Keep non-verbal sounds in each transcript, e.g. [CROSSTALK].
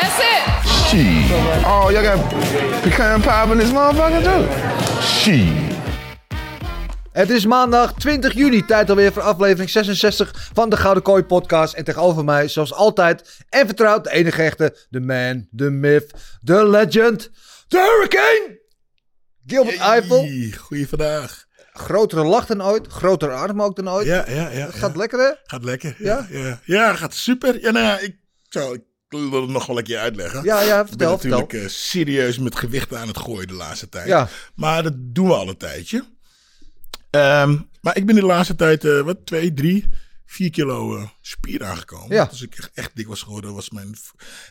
That's it. Oh, y'all got pecan pie in this motherfucker too? Shit. Het is maandag 20 juni, tijd alweer voor aflevering 66 van de Gouden Kooi podcast. En tegenover mij, zoals altijd en vertrouwd, de enige echte, de man, de myth, de legend, de hurricane! Gilbert Eiffel, Goeie vandaag. grotere lach dan ooit, grotere arm ook dan ooit. Ja, ja, ja. Gaat ja. lekker hè? Gaat lekker. Ja? Ja, ja. ja gaat super. Ja, nou ja, ik ik wil het nog wel een keer uitleggen. Ja, ja, ik ben vertel, natuurlijk vertel. eh, serieus met gewichten aan het gooien de laatste tijd. Ja. Maar dat doen we al een tijdje. Ehm, maar ik ben de laatste tijd, eh, wat, twee, drie, vier kilo eh, spier aangekomen. Ja. Dus ik echt, echt dik was geworden, was mijn...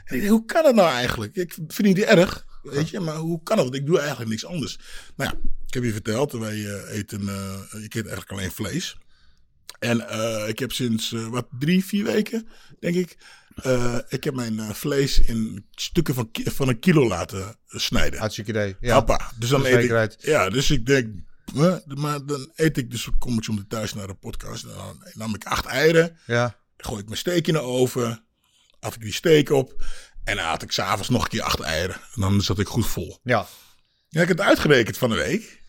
Dacht, hoe kan dat nou eigenlijk? Ik vind het niet erg, weet je, maar hoe kan dat? Want ik doe eigenlijk niks anders. Nou ja, ik heb je verteld, wij eten, ik eet eigenlijk alleen vlees. En ik heb sinds, wat, drie, vier weken, denk ik, eh, ik heb mijn eh, vlees in stukken van, van een kilo laten snijden. Hartstikke idee. Ja. Hoppa. Dus dan eet ik. Ja, dus ik denk. maar dan eet ik, dus kom ik zo om thuis naar de podcast. Dan nam ik acht eieren. Ja. Gooi ik mijn steek in de oven. Had ik die steek op. En dan had ik s'avonds nog een keer acht eieren. En dan zat ik goed vol. Ja. Ja, ik heb het uitgerekend van de week.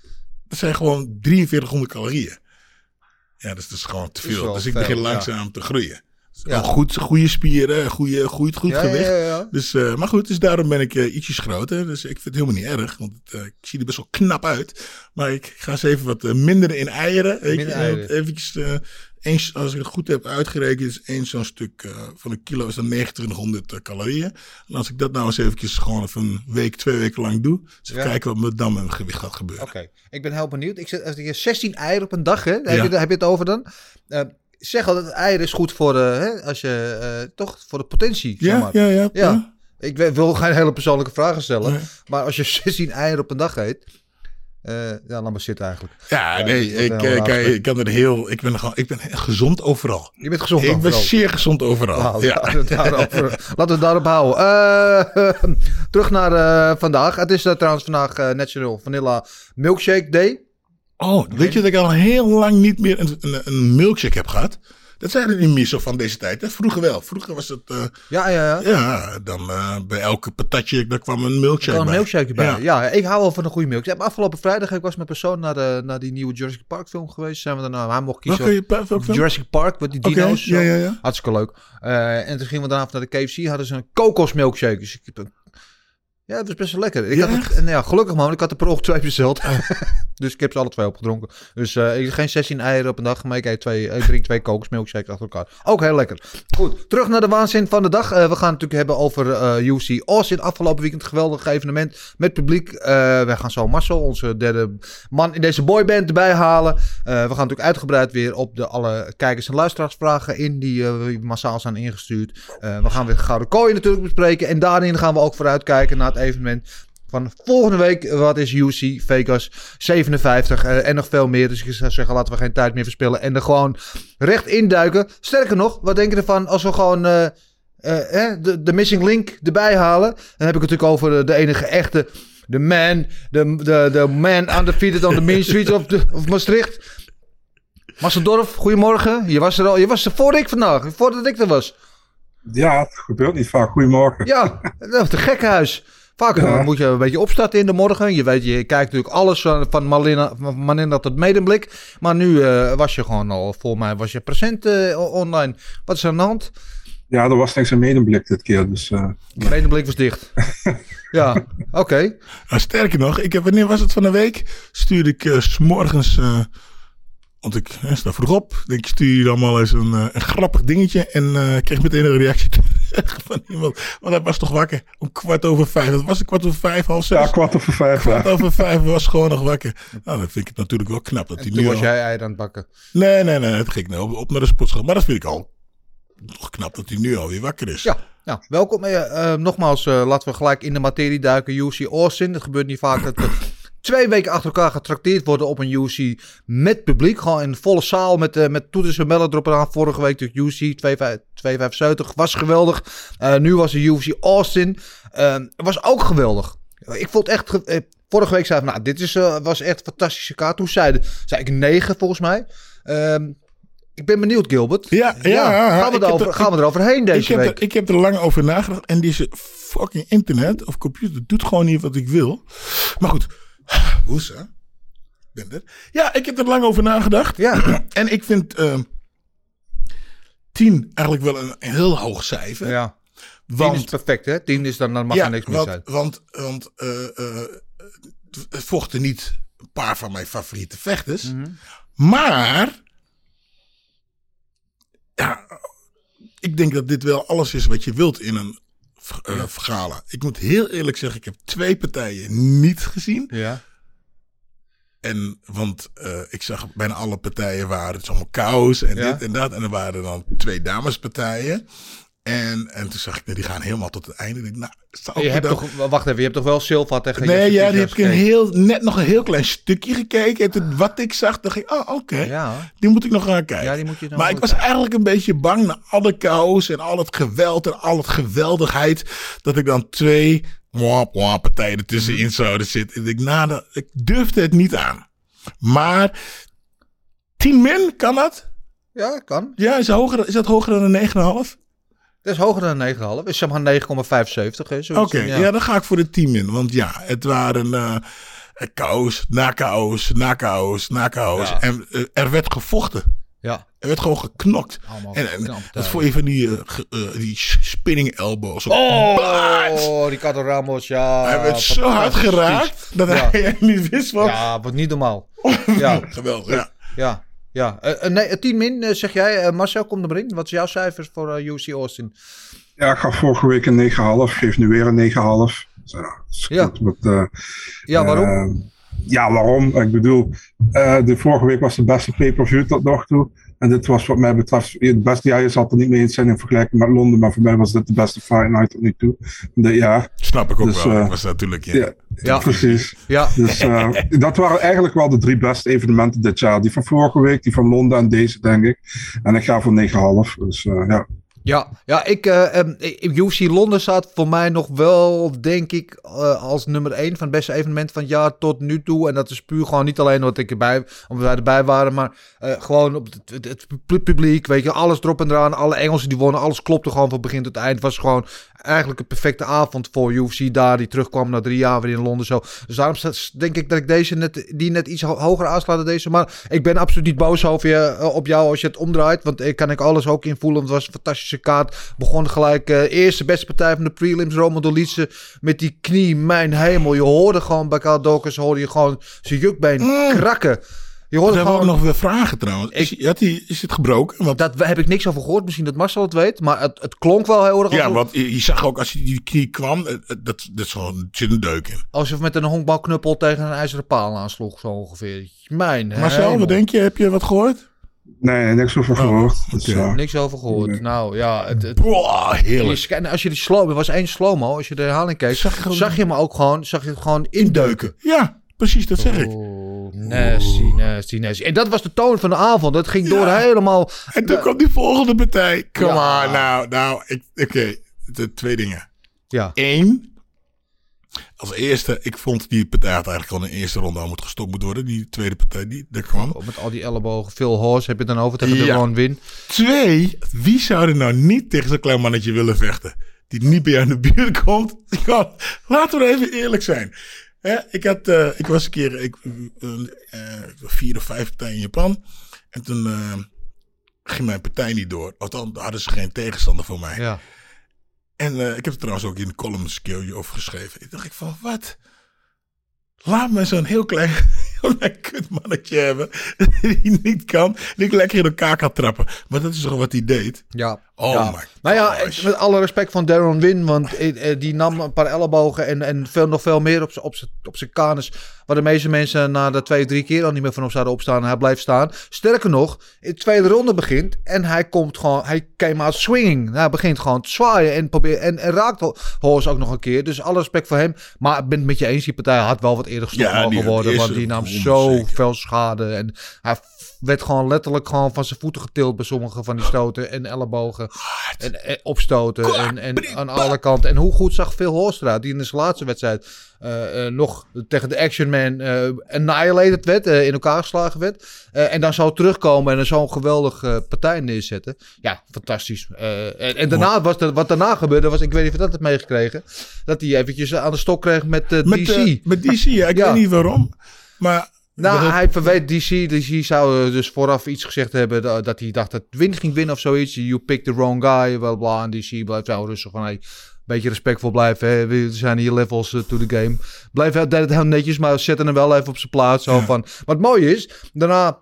Dat zijn gewoon 4300 calorieën. Ja, dat is dus gewoon te veel. Dus ik begin ja. langzaam te groeien. Ja. Goed, goede spieren, goede, goed, goed Ja, gewicht. ja. Dus, eh, maar goed, dus daarom ben ik eh, ietsjes groter. Dus ik vind het helemaal niet erg. Want eh, ik zie er best wel knap uit. Maar ik ga eens even wat minder in eieren. Weet Minder je, eieren. Eventjes, eens, als ik het goed heb uitgerekend, is één zo'n stuk van een kilo is dan 2900 eh, calorieën. En als ik dat nou eens eventjes gewoon even een week, twee weken lang doe. Dus even kijken wat me dan met mijn gewicht gaat gebeuren. Oké, ik ben heel benieuwd. Ik zet als ik 16 eieren op een dag, hè? Je, heb je het over dan? Eh, zeg al dat eieren is goed voor de, hè, als je, eh, toch voor de potentie, zeg Ja, maar. ja, ja. Ja. Ik wil geen hele persoonlijke vragen stellen, Nee. maar als je [LAUGHS] 16 eieren op een dag eet, eh ja, laat maar zitten eigenlijk. Ja, nee, ik, eh, ik kan er heel, ik ben gewoon, ik ben gezond overal. Je bent gezond Ik ben overal. zeer gezond overal. Nou, ja. laten, we het daarover, [LAUGHS] laten we het daarop houden. Eh, [LAUGHS] terug naar eh, vandaag. Het is eh, trouwens vandaag eh, National Vanilla Milkshake Day. Oh, weet je dat ik al heel lang niet meer een, een, een milkshake heb gehad? Dat zijn er niet meer zo van deze tijd. Hè? Vroeger wel. Vroeger was het, eh, Ja, ja, ja. ja, dan eh, bij elke patatje, daar kwam een milkshake kan een bij. milkshake bij. Ja. Ja. ik hou wel van een goede milkshake. Ik heb afgelopen vrijdag ik was met persoon naar, de, naar die nieuwe Jurassic Park film geweest. Zijn we daarna, hij mocht kiezen. Jurassic Park, met die dino's. ja, ja, ja. Hartstikke leuk. Eh, en toen gingen we daarna naar de KFC, hadden ze een kokos milkshake. Dus ik heb een- ja, het was best wel lekker. Ik Ja, had het, en ja, gelukkig man, ik had er per ongeluk twee besteld. [LAUGHS] dus ik heb ze alle twee opgedronken. Dus eh, ik geen 16 eieren op een dag, maar ik, eet twee, ik drink twee kokos milkshakes achter elkaar. Ook heel lekker. Goed, terug naar de waanzin van de dag. Eh, we gaan het natuurlijk hebben over eh UC Austin. Afgelopen weekend geweldig evenement met publiek. Wij gaan zo Marcel, onze derde man in deze boyband, erbij halen. We gaan natuurlijk uitgebreid weer op de alle kijkers en luisteraarsvragen in die massaal zijn ingestuurd. We gaan weer Gouden Kooi natuurlijk bespreken. En daarin gaan we ook vooruitkijken naar het evenement van volgende week. Wat is UC Vegas 57 eh, en nog veel meer. Dus ik zou zeggen, laten we geen tijd meer verspillen en er gewoon recht induiken. Sterker nog, wat denk je ervan als we gewoon... eh, eh, de, de missing link erbij halen. Dan heb ik het natuurlijk over de, enige echte. De man. De, de, de man undefeated on the main streets of, de, of Maastricht. Marcel Dorf, goedemorgen. Je was er al. Je was er voor ik vandaag. Voordat ik er was. Ja, het gebeurt niet vaak. Goedemorgen. Ja, dat is een gekkenhuis. Vaak Ja. moet je een beetje opstarten in de morgen. Je weet, je kijkt natuurlijk alles van, Maninda tot Medemblik. Maar nu eh, was je gewoon al, voor mij was je present eh, online. Wat is er aan de hand? Ja, er was niks aan medemblik dit keer. Dus eh, [LAUGHS] Medemblik was dicht. [LAUGHS] ja, oké. Nou, sterker nog, ik heb, wanneer was het van de week? Stuurde ik 's morgens, eh, want ik hè, sta vroeg op. Denk ik, stuur je allemaal eens een, eh, een grappig dingetje. En eh kreeg meteen een reactie [LAUGHS] van iemand. Want hij was toch wakker om kwart over vijf. Dat was een kwart over vijf, half zes. ja, kwart over vijf. Kwart Ja. over vijf was gewoon nog wakker. Nou, dan vind ik het natuurlijk wel knap dat hij En nu toen was al- jij eieren aan het bakken. Nee, nee, nee. Het ging nou op, op naar de sportschool. Maar dat vind ik al Nog knap dat hij nu alweer wakker is. Ja, nou, welkom. Eh, nogmaals, eh, laten we gelijk in de materie duiken. UC Austin. Het gebeurt niet vaak dat twee weken achter elkaar getrakteerd worden op een UC met publiek. Gewoon in volle zaal met, eh, met toeters en bellen erop aan. Vorige week de UC 275 was geweldig. Eh, nu was de UFC Austin. Eh, was ook geweldig. Ik vond echt... ge- eh, vorige week zei ik, nou, dit is, eh, was echt een fantastische kaart. Toen zei, zei ik 9 volgens mij. Ehm, ik ben benieuwd, Gilbert. Ja, ja, gaan, we erover, er- gaan we eroverheen deze ik, heb week? er, ik heb er lang over nagedacht. En deze fucking internet of computer doet gewoon niet wat ik wil. Maar goed. [LAUGHS] Er. Ja, ik heb er lang over nagedacht. Ja. [CLEARS THROAT] En ik vind ehm 10 eigenlijk wel een, een heel hoog cijfer. Ja. 10 Want- is perfect, hè? 10 is dan, dan mag ja, er niks meer want, zijn. Want, want het vochten niet een paar van mijn favoriete vechters. Mhm. Maar. Ja, ik denk dat dit wel alles is wat je wilt in een uh. Ik moet heel eerlijk zeggen, ik heb twee partijen niet gezien. Ja. En, want eh, ik zag bijna alle partijen waren het is allemaal chaos en Ja. dit en dat. En er waren dan twee damespartijen. En, en toen zag ik, nee, die gaan helemaal tot het einde. Nou, Je hebt toch, wacht even, je hebt toch wel Silva tegen Nee, ja, die heb ik een heel, net nog een heel klein stukje gekeken. En toen, wat ik zag, dacht ik, oh, oké. Ja. Die moet ik nog gaan kijken. Ja, die moet je maar ik was kijken. eigenlijk een beetje bang na alle chaos en al het geweld en al het geweldigheid. Dat ik dan twee mwah, mwah, partijen Mhm. ertussenin zouden zitten. En ik, nou, dat- ik durfde het niet aan. Maar 10 min, kan dat? Ja, kan. Ja, is, hoger, is dat hoger dan een 9,5? Dat is hoger dan een 9,5. Is zeg maar 9,75. hè, zoiets. Oké, ja. dan ga ik voor de 10 min. Want ja, het waren eh chaos, na chaos, na na. Ja. En eh, er werd gevochten. Ja. Er werd gewoon geknokt. Allemaal En, en knap, ja. vond je van die, die spinning elbows? Oh, Baard? Ricardo Ramos, ja. Hij werd zo hard geraakt dat Ja. hij [LAUGHS] niet wist wat. Ja, wat niet normaal. [LAUGHS] Ja, Geweldig, ja. ja, ja. Eh, nee, 10 min, eh, zeg jij. Marcel, kom er maar in. Wat is jouw cijfers voor UC Austin? Ja, ik gaf vorige week een 9,5. Geef nu weer een 9,5. Dus ja, Ja. waarom? ja, waarom? Ik bedoel, de vorige week was de beste pay-per-view tot nog toe. En dit was wat mij betreft, het beste, ja, je zal het er niet mee eens zijn in vergelijking met Londen, maar voor mij was dit de beste Fight Night tot nu toe. De, ja, Snap ik ook Dus, wel. Ik was natuurlijk ja. ja, Ja. precies. Ja, Dus eh, [LAUGHS] dat waren eigenlijk wel de drie beste evenementen dit jaar. Die van vorige week, die van Londen en deze, denk ik. En ik ga voor 9,5. Dus eh, ja. Ja, ja ik, eh, ehm, ik- UFC Londen staat voor mij nog wel, denk ik, eh, als nummer 1 van het beste evenement van het jaar tot nu toe. En dat is puur gewoon niet alleen omdat, ik erbij, omdat wij erbij waren, maar eh, gewoon op het, het, het pu- publiek, weet je, alles erop en eraan. Alle Engelsen die wonnen, alles klopte gewoon van begin tot eind. Het was gewoon eigenlijk een perfecte avond voor UFC daar, die terugkwam na drie jaar weer in Londen zo. Dus daarom denk ik dat ik deze net, die net iets ho- hoger aansla dan deze. Maar ik ben absoluut niet boos over je, op jou als je het omdraait, want ik kan ik alles ook invoelen. Het was een fantastische kaart. Begon gelijk, eh eerste beste partij van de prelims, Roman Dolitze met die knie, mijn hemel. Je hoorde gewoon bij Dawkins, hoorde je gewoon zijn jukbeen krakken. Je hoorde we ook gewoon... nog weer vragen trouwens. Is, had is het gebroken? Want, Dat heb ik niks over gehoord. Misschien dat Marcel het weet. Maar het, het klonk wel heel erg. ja, alsof- want je, je zag ook als hij die knie kwam, eh, eh, dat, dat is gewoon, zit een deuk in. Alsof met een honkbalknuppel tegen een ijzeren paal aansloeg. Zo ongeveer. Mijn Marcel, hemel. wat denk je? Heb je wat gehoord? Nee, niks over gehoord. Dus, oké. eh, Niks over gehoord. Nee. Nou ja, het, het, die heerlijk. scan- als je die slow, er was één slow-mo. Als je de herhaling keek, Zag gewoon- zag je hem ook gewoon, zag je het gewoon indeuken. Ja, precies, dat zeg ik. Oh, nasty, nasty, nasty. En dat was de toon van de avond. Dat ging door helemaal. En toen kwam die volgende partij. Come Ja. on, nou, nou, oké. De twee dingen. Ja, Eén. Als eerste, ik vond die partij had eigenlijk al in de eerste ronde al moet gestopt moeten worden. Die tweede partij, die kwam. met al die ellebogen. Phil Horse heb je dan over tegen de Ja. Ron Win. Twee, wie zou er nou niet tegen zo'n klein mannetje willen vechten? Die niet bij jou in de buurt komt. [LAUGHS] Ja, laten we even eerlijk zijn. Hè, ik, had, eh, ik was een keer ik, eh, eh, vier of vijf partijen in Japan. En toen ging mijn partij niet door. Althans, hadden ze geen tegenstander voor mij. Ja. En eh, ik heb het trouwens ook in de column een keertje over geschreven. Ik dacht ik van, wat? Laat me zo'n heel klein, [LAUGHS] een kutmannetje hebben [LAUGHS] die niet kan. Die ik lekker in elkaar kan trappen. Maar dat is toch wat hij deed? Ja. Oh ja. my Maar ja, gosh. met alle respect van Darren Win, want eh, eh, die nam een paar ellebogen en, en veel, nog veel meer op, z'n- op, op zijn kanus. Waar de meeste mensen na de twee, drie keer al niet meer van op zouden opstaan. Hij blijft staan. Sterker nog, in de tweede ronde begint en hij komt gewoon, hij came out swinging. Hij begint gewoon te zwaaien en, probeert, en, en raakt Horse ook nog een keer. Dus alle respect voor hem. Maar ik ben het met je eens, die partij had wel wat eerder gestopt Ja, mogen worden. Want die nam honderd zo zeker. veel schade. En hij werd gewoon letterlijk gewoon van zijn voeten getild bij sommige van die stoten en ellebogen. En, en opstoten en, en aan alle kanten. En hoe goed zag Phil Horst eruit, die in zijn laatste wedstrijd eh, eh, nog tegen de Action Man eh annihilated werd, in elkaar geslagen werd. En dan zo terugkomen en zo'n geweldige partij neerzetten. Ja, fantastisch. En, en daarna was er, wat daarna gebeurde, was, ik weet niet of je dat hebt meegekregen, dat hij eventjes aan de stok kreeg met Met, DC. eh, met DC, ja. Ik Ja. weet niet waarom. Maar Nou, dat- hij verweet DC. DC zou eh, dus vooraf iets gezegd hebben dat, dat hij dacht dat Win ging winnen of zoiets. You picked the wrong guy, bla bla. En DC blijft wel rustig van, hey, een beetje respectvol blijven. Hè. We zijn hier levels eh, to the game. Blijf heel, deed het heel netjes, maar zetten hem wel even op zijn plaats. Zo van. Maar het mooie is, daarna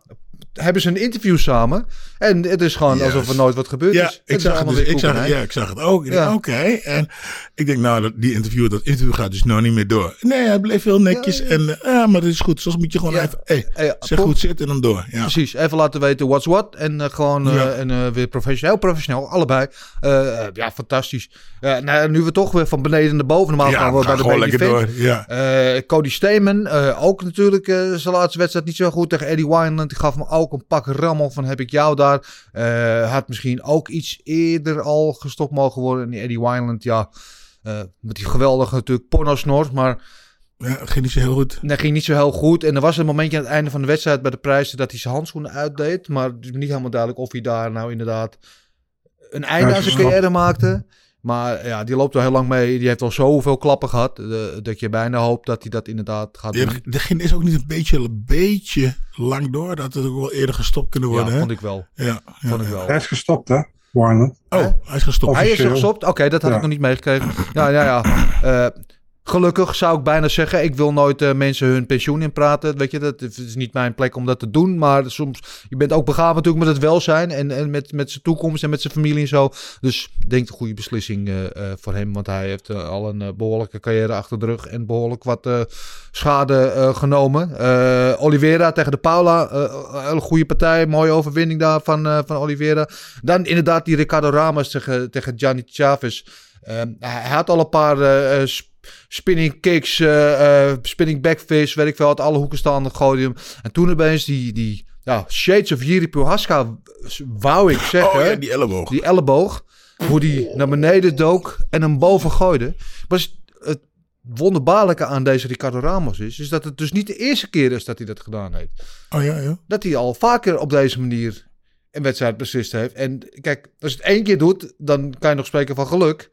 hebben ze een interview samen. En het is gewoon Yes. alsof er nooit wat gebeurd Ja, is. Ik zag, het dus, ik, zag, ja, ik zag het ook. Ja. oké. En ik denk, nou, dat, die interview, dat interview gaat dus nou niet meer door. Nee, hij bleef heel netjes. En eh, ja, maar dat is goed. Soms moet je gewoon Ja. even, hey, ja, zeg goed zitten en dan door. Ja. Precies, even laten weten what's what. En eh, gewoon eh, Ja. en, weer professioneel, heel professioneel, allebei. Ja, fantastisch. Ja, nou, nu we toch weer van beneden naar boven. Normaal Ja, gaan we bij de gewoon lekker door. Ja. Cody Stamen, eh, ook natuurlijk zijn laatste wedstrijd niet zo goed tegen Eddie Wineland. Die gaf hem ook een pak rammel van heb ik jou daar. Eh, had misschien ook iets eerder al gestopt mogen worden. En die Eddie Wineland, ja, eh, met die geweldige natuurlijk pornosnor. Maar ja, ging niet zo heel goed. dat ging niet zo heel goed. En er was een momentje aan het einde van de wedstrijd bij de prijzen dat hij zijn handschoenen uitdeed. Maar het is niet helemaal duidelijk of hij daar nou inderdaad een einde aan zijn carrière maakte. Maar ja, die loopt al heel lang mee. Die heeft al zoveel klappen gehad. eh, dat je bijna hoopt dat hij dat inderdaad gaat doen. Die ging is ook niet een beetje, een beetje lang door. Dat het ook wel eerder gestopt kunnen worden. Ja, hè? vond ik wel. Ja, ja, Vond ik wel. Hij is gestopt, hè? Warner. Oh, hij is gestopt. Hij is gestopt? Oké, dat had Ja. ik nog niet meegekregen. Ja, ja, ja. Eh, gelukkig zou ik bijna zeggen. Ik wil nooit eh, mensen hun pensioen inpraten. Weet je, dat is niet mijn plek om dat te doen. Maar soms, je bent ook begaafd natuurlijk met het welzijn. En, en met, met zijn toekomst en met zijn familie en zo. Dus denk een goede beslissing eh, eh, voor hem. Want hij heeft al een eh, behoorlijke carrière achter de rug. En behoorlijk wat schade genomen. Oliveira tegen de Paula. een goede partij. Mooie overwinning daar van, van Oliveira. Dan inderdaad die Ricardo Ramos tegen, tegen Gianni Chavez. Hij had al een paar spinning kicks, eh, eh, spinning backfish, weet ik veel, uit alle hoeken staan, hem. En toen opeens die, die ja, Shades of Jiri Prohaska, wou ik zeggen, Oh ja, die elleboog. die elleboog, hoe die naar beneden dook en hem boven gooide. Was het wonderbaarlijke aan deze Ricardo Ramos is, is dat het dus niet de eerste keer is dat hij dat gedaan heeft Oh ja, ja. dat hij al vaker op deze manier een wedstrijd beslist heeft. En kijk, als je het één keer doet, dan kan je nog spreken van geluk.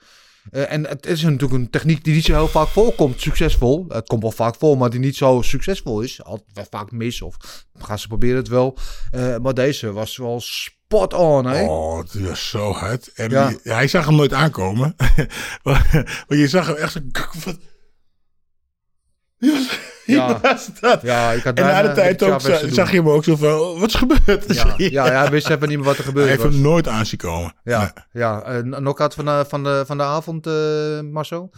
Eh, en het is natuurlijk een techniek die niet zo heel vaak voorkomt, succesvol. Het komt wel vaak voor, maar die niet zo succesvol is. Altijd vaak mis of gaan ze proberen het wel. Eh, maar deze was wel spot on, hè? Oh, het was zo hard. En Ja. die- hij zag hem nooit aankomen. [LAUGHS] maar je zag hem echt zo... [LAUGHS] Wat? Wie was, wie Ja. dat? Ja, ik had En na de tijd ook, za- zag je hem ook zo van, oh, wat is gebeurd? [LAUGHS] Ja, ja, ja, hij wist even niet meer wat er Hij gebeurde. heeft was. hem nooit aan zien komen. Ja, Nee. ja. een knock-out van de, van de, van de avond, eh Marcel?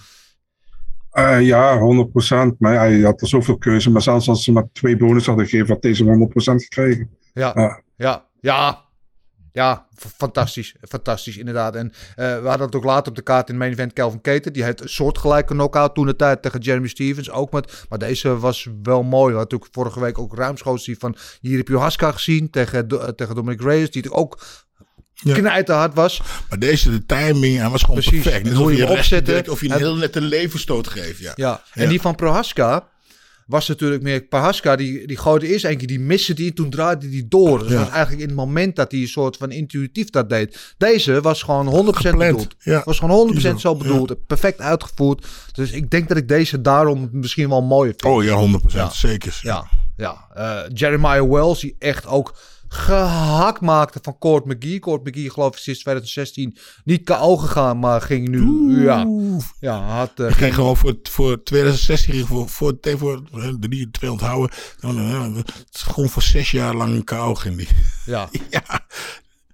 Eh, ja, 100%. Maar ja, hij had er zoveel keuze. Maar zelfs als ze maar twee bonus hadden gegeven, had deze 100% gekregen. Ja, Ja. ja, ja. Fantastisch. Fantastisch, inderdaad. En eh, we hadden het ook later op de kaart in het main event Kelvin Keter. Die heeft een soortgelijke knockout toen de tijd tegen Jeremy Stevens. Ook met, maar deze was wel mooi. We hadden natuurlijk vorige week ook ruimschoots die van Jirip Johaska gezien tegen, Do- eh, tegen Dominic Reyes. Die ook Ja. knijterhard was. Maar deze, de timing, hij was gewoon Precies. perfect. Net En hoe of je je hem recht opzette. direct, of je een heel nette levenstoot geeft. Ja. Ja, en Ja. die van Prohaska was natuurlijk meer... Prohaska, die, die gooide eerst een keer, die miste die... toen draaide die door. Dus Ja. dat was eigenlijk in het moment dat hij een soort van intuïtief dat deed. Deze was gewoon 100% Gepland, bedoeld. ja. Was gewoon 100% Zo, zo bedoeld. Perfect uitgevoerd. Dus ik denk dat ik deze daarom misschien wel mooier vind. Oh ja, 100%. Ja. Zeker. Ja, ja. Eh, Jeremiah Wells, die echt ook gehakt maakte van Court McGee. Court McGee geloof ik sinds 2016 niet KO gegaan, maar ging nu... Ja, ja had uh, Ik ging gewoon voor, voor 2016 ging voor, voor, voor, voor de die twee onthouden. Dan, uh, het is gewoon voor zes jaar lang een kou ging die. Ja. [LAUGHS] ja.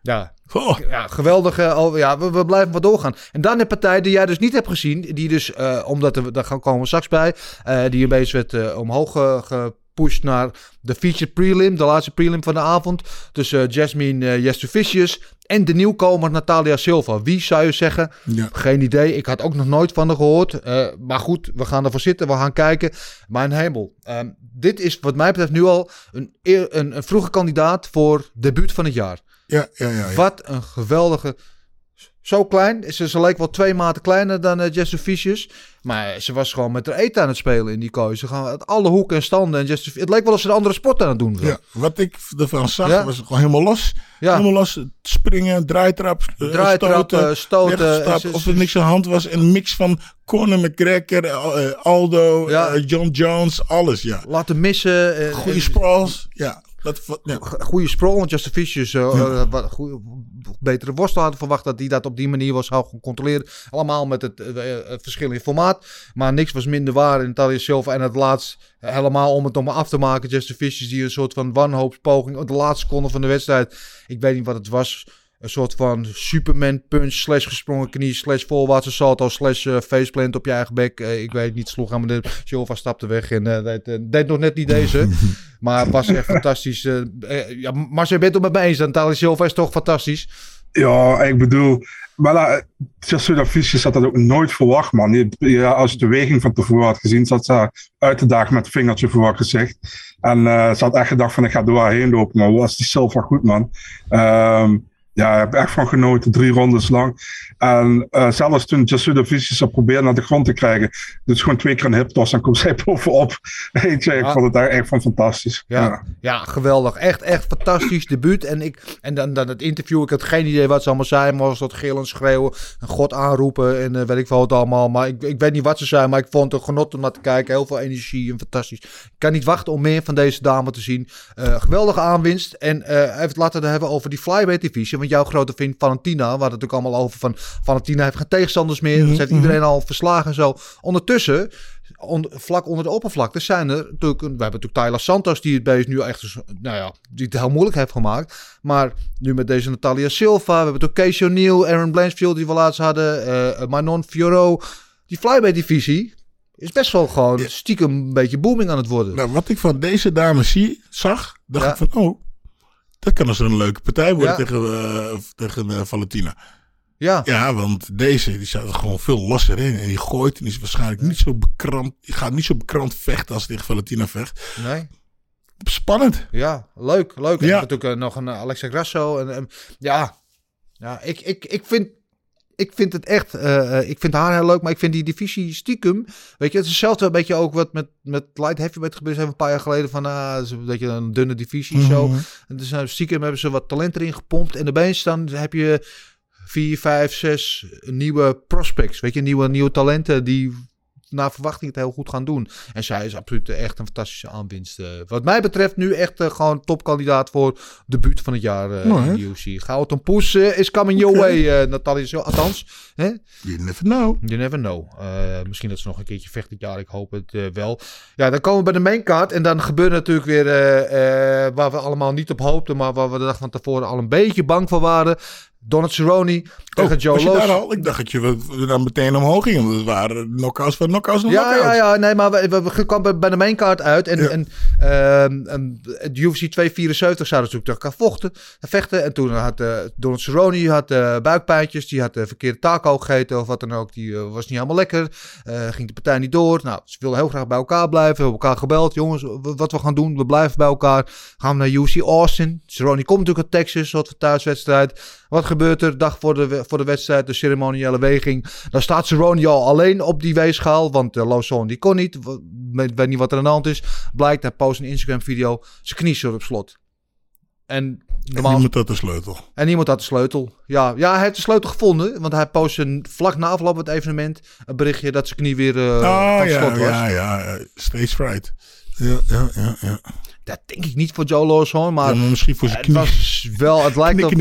Ja. Oh. Ja, geweldige. Oh, ja, we, we blijven maar doorgaan. En dan een partij die jij dus niet hebt gezien. Die dus, uh, omdat er, daar gaan komen we straks bij. Uh, die een beetje werd uh, omhoog gepusht naar de featured prelim. De laatste prelim van de avond. Tussen Jasmine uh, Jestovicius en de nieuwkomer Natalia Silva. Wie zou je zeggen? Ja. Geen idee. Ik had ook nog nooit van haar gehoord. maar goed, we gaan ervoor zitten. We gaan kijken. Mijn hemel. Um, dit is wat mij betreft nu al een, een, een vroege kandidaat voor debuut van het jaar. Ja, ja, ja, ja. Wat een geweldige. Zo klein. Ze, ze leek wel twee maten kleiner dan uh, Jesse Vicious. Maar ze was gewoon met haar eten aan het spelen in die kooi. Ze gaan uit alle hoeken en standen. En Jesse, het leek wel alsof ze een andere sport aan het doen was. Ja, wat ik ervan zag, ja. was gewoon helemaal los. Ja. Helemaal los. Springen, draaitrap, uh, draaitrap stoten. stoten ze, of er niks aan de hand was. Een mix van Conor McGregor, uh, Aldo, ja. John Jones, alles. Ja. Laten missen. Goede sprawls. Ja. Dat, ja. Goede sprawl, want Justin Vicious uh, ja. uh, goeie, betere worstel hadden verwacht dat hij dat op die manier was zou controleren. Allemaal met het uh, verschil in formaat. Maar niks was minder waar in Natalia Silva. En het laatst helemaal om het om af te maken. Justin Vicious die een soort van wanhoopspoging op de laatste seconde van de wedstrijd. Ik weet niet wat het was. Een soort van Superman punch slash gesprongen knie slash voorwaartse salto slash uh, faceplant op je eigen bek. Uh, ik weet niet, sloeg helemaal de Silva stapte weg en uh, deed, deed, nog net niet deze. [LAUGHS] maar het was echt fantastisch. ja, maar je bent het met me eens, Silva is toch fantastisch. Ja, ik bedoel, maar Jessida Vicious had dat ook nooit verwacht, man. Ja, als je de weging van tevoren had gezien, zat ze uit de dag met het vingertje voor wat gezegd. En ze had echt gedacht van, ik ga door haar heen lopen, maar was die Silva goed, man. Um, ja, ik heb echt van genoten, drie rondes lang. En uh, zelfs toen Jasuda Vicious ze probeerde naar de grond te krijgen, dus gewoon twee keer een hip toss en komt [LAUGHS] zij bovenop. Weet je, ik vond het daar echt van fantastisch. Ja, Ja. ja. geweldig. Echt, echt fantastisch debuut. En, ik, en dan, dan het interview. Ik had geen idee wat ze allemaal zei. Maar was dat gillen, schreeuwen. En God aanroepen. En eh, weet ik veel wat allemaal. Maar ik, ik weet niet wat ze zei. Maar ik vond het genot om naar te kijken. Heel veel energie en fantastisch. Ik kan niet wachten om meer van deze dame te zien. Eh, geweldige aanwinst. En eh even laten we het hebben over die flyweight divisie. Want jouw grote vriend Valentina. We hadden het natuurlijk allemaal over van... Valentina heeft geen tegenstanders meer. Ze heeft iedereen al verslagen en zo. Ondertussen on- vlak onder de oppervlakte zijn er natuurlijk... We hebben natuurlijk Tyler Santos die het beest nu echt... dus, Nou ja, die het heel moeilijk heeft gemaakt. Maar nu met deze Natalia Silva. We hebben natuurlijk Casey O'Neill, Aaron Blanchfield die we laatst hadden. eh Manon Fioro. Die flyweight divisie is best wel gewoon stiekem een beetje booming aan het worden. Nou, wat ik van deze dame zie, zag, dacht Ja. ik van, oh, dat kan dus een leuke partij worden Ja. tegen, eh, tegen eh, Valentina. Ja. Ja, want deze die staat er gewoon veel losser in. En die gooit en die is waarschijnlijk niet zo bekrampt. Die gaat niet zo bekrampt vechten als tegen Valentina vecht. Nee. Spannend. Ja, leuk, leuk. En Ja. natuurlijk eh, nog een Alexa Grasso. En, en, ja, ja ik, ik, ik, vind, ik vind het echt... eh, eh, ik vind haar heel leuk, maar ik vind die divisie stiekem... Weet je, het is hetzelfde een beetje ook wat met, met light heavyweight gebeurd is. Even een paar jaar geleden van... ah, het is een dunne divisie zo. Mhm. En dus uh, stiekem hebben ze wat talent erin gepompt. En opeens dan heb je vier, vijf, zes nieuwe prospects. Weet je, nieuwe, nieuwe talenten die naar verwachting het heel goed gaan doen. En zij is absoluut echt een fantastische aanwinst. eh. wat mij betreft nu echt eh, gewoon topkandidaat voor debuut van het jaar Mooi, in de UFC. Gouden poes eh, is coming your way, Natalia. Althans, hè? You never know. You never know. Misschien dat ze nog een keertje vecht dit jaar. Ik hoop het wel. Ja, dan komen we bij de maincard. En dan gebeurt natuurlijk weer waar we allemaal niet op hoopten. Maar waar we de dag van tevoren al een beetje bang voor waren. Donald Cerrone tegen Joe Oh, je Loos. al? Ik dacht dat je we, we dan meteen omhoog want Het waren knockouts van knockouts Ja, knockouts. ja, ja, nee, maar we, we, we kwamen bij de maincard uit. En, Ja. en ehm, en het UFC 274 zouden natuurlijk tegen elkaar vochten, vechten. En toen had eh Donald Cerrone had, eh, buikpijntjes. Die had de verkeerde taco gegeten of wat dan ook. Die eh, was niet helemaal lekker. Eh, ging de partij niet door. Nou, ze wilden heel graag bij elkaar blijven. We hebben elkaar gebeld. Jongens, wat we gaan doen. We blijven bij elkaar. Gaan we naar UFC Austin. Cerrone komt natuurlijk uit Texas. Soort van thuiswedstrijd. Wat gebeurt er? Dag voor de, voor de wedstrijd, de ceremoniële weging. Dan staat Cerrone al alleen op die weegschaal. Want uh, Lawson die kon niet. W- Weet, niet wat er aan de hand is. Blijkt, hij post een Instagram video. Zijn knie zit op slot. En En normaal... niemand had de sleutel. En niemand had de sleutel. Ja, ja, hij heeft de sleutel gevonden. Want hij postte een, vlak na afloop van het evenement een berichtje dat zijn knie weer eh van ja, slot was. ja, ja. eh, Stage fright. Ja, ja, ja. ja. Dat denk ik niet voor Joe Lawson, maar, Ja, misschien voor zijn het was wel, het lijkt op [LAUGHS]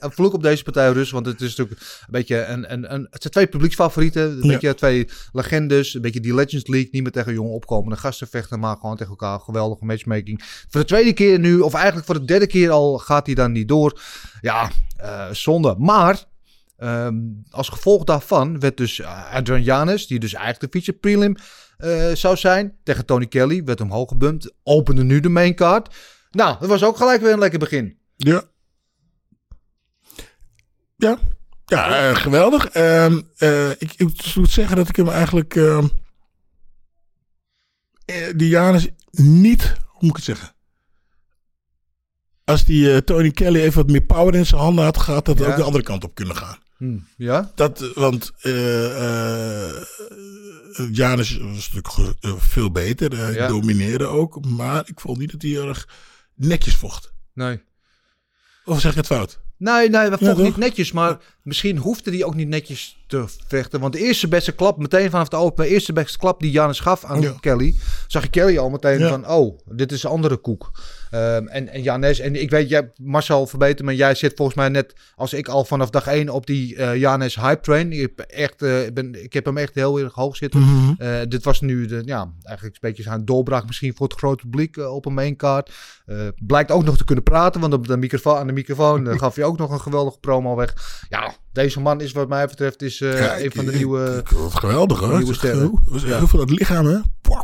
een vloek op deze partij Rus, want het is natuurlijk een beetje een, een, een het zijn twee publieksfavorieten, een Ja. beetje twee legendes, een beetje die Legends League, niet meer tegen jonge opkomende gasten vechten, maar gewoon tegen elkaar, geweldige matchmaking. Voor de tweede keer nu, of eigenlijk voor de derde keer al, gaat hij dan niet door. Ja, eh, zonde. Maar ehm, als gevolg daarvan werd dus eh, Adrian Janis, die dus eigenlijk de feature prelim eh, zou zijn, tegen Tony Kelly, werd omhoog gebumpt, opende nu de main card. Nou, dat was ook gelijk weer een lekker begin. Ja. Ja. Ja, eh, geweldig. Ehm, eh, ik, ik moet zeggen dat ik hem eigenlijk... ehm eh, die Janus niet... Hoe moet ik het zeggen? Als die Tony Kelly even wat meer power in zijn handen had gehad... dat Ja. ook de andere kant op kunnen gaan. Hm, ja? Dat, want Janus was natuurlijk eh, veel beter. Hij Ja. domineerde ook. Maar ik vond niet dat hij erg netjes vocht. Nee. Of zeg ik het fout? Nee, nee, we vochten niet netjes, maar misschien hoefde hij ook niet netjes te vechten. Want de eerste beste klap, meteen vanaf de open, de eerste beste klap die Janus gaf aan Ja. Kelly, zag je Kelly al meteen Ja. van, oh, dit is een andere koek. Ehm, en, en Janes, en ik weet, jij, Marcel verbeter me, jij zit volgens mij net als ik al vanaf dag één op die eh Janes hype train. Ik heb, echt, eh, ben, ik heb hem echt heel erg hoog zitten. Mhm. Eh, dit was nu de, ja, eigenlijk een beetje zijn doorbraak misschien voor het grote publiek op een maincard. Blijkt ook nog te kunnen praten, want op de microfoon, aan de microfoon [LAUGHS] gaf hij ook nog een geweldige promo weg. Ja, deze man is wat mij betreft is, eh, Ja, een van de ik- nieuwe... ik- Wat geweldig hoor. nieuwe sterren. Heel, was Ja. heel veel het lichaam hè.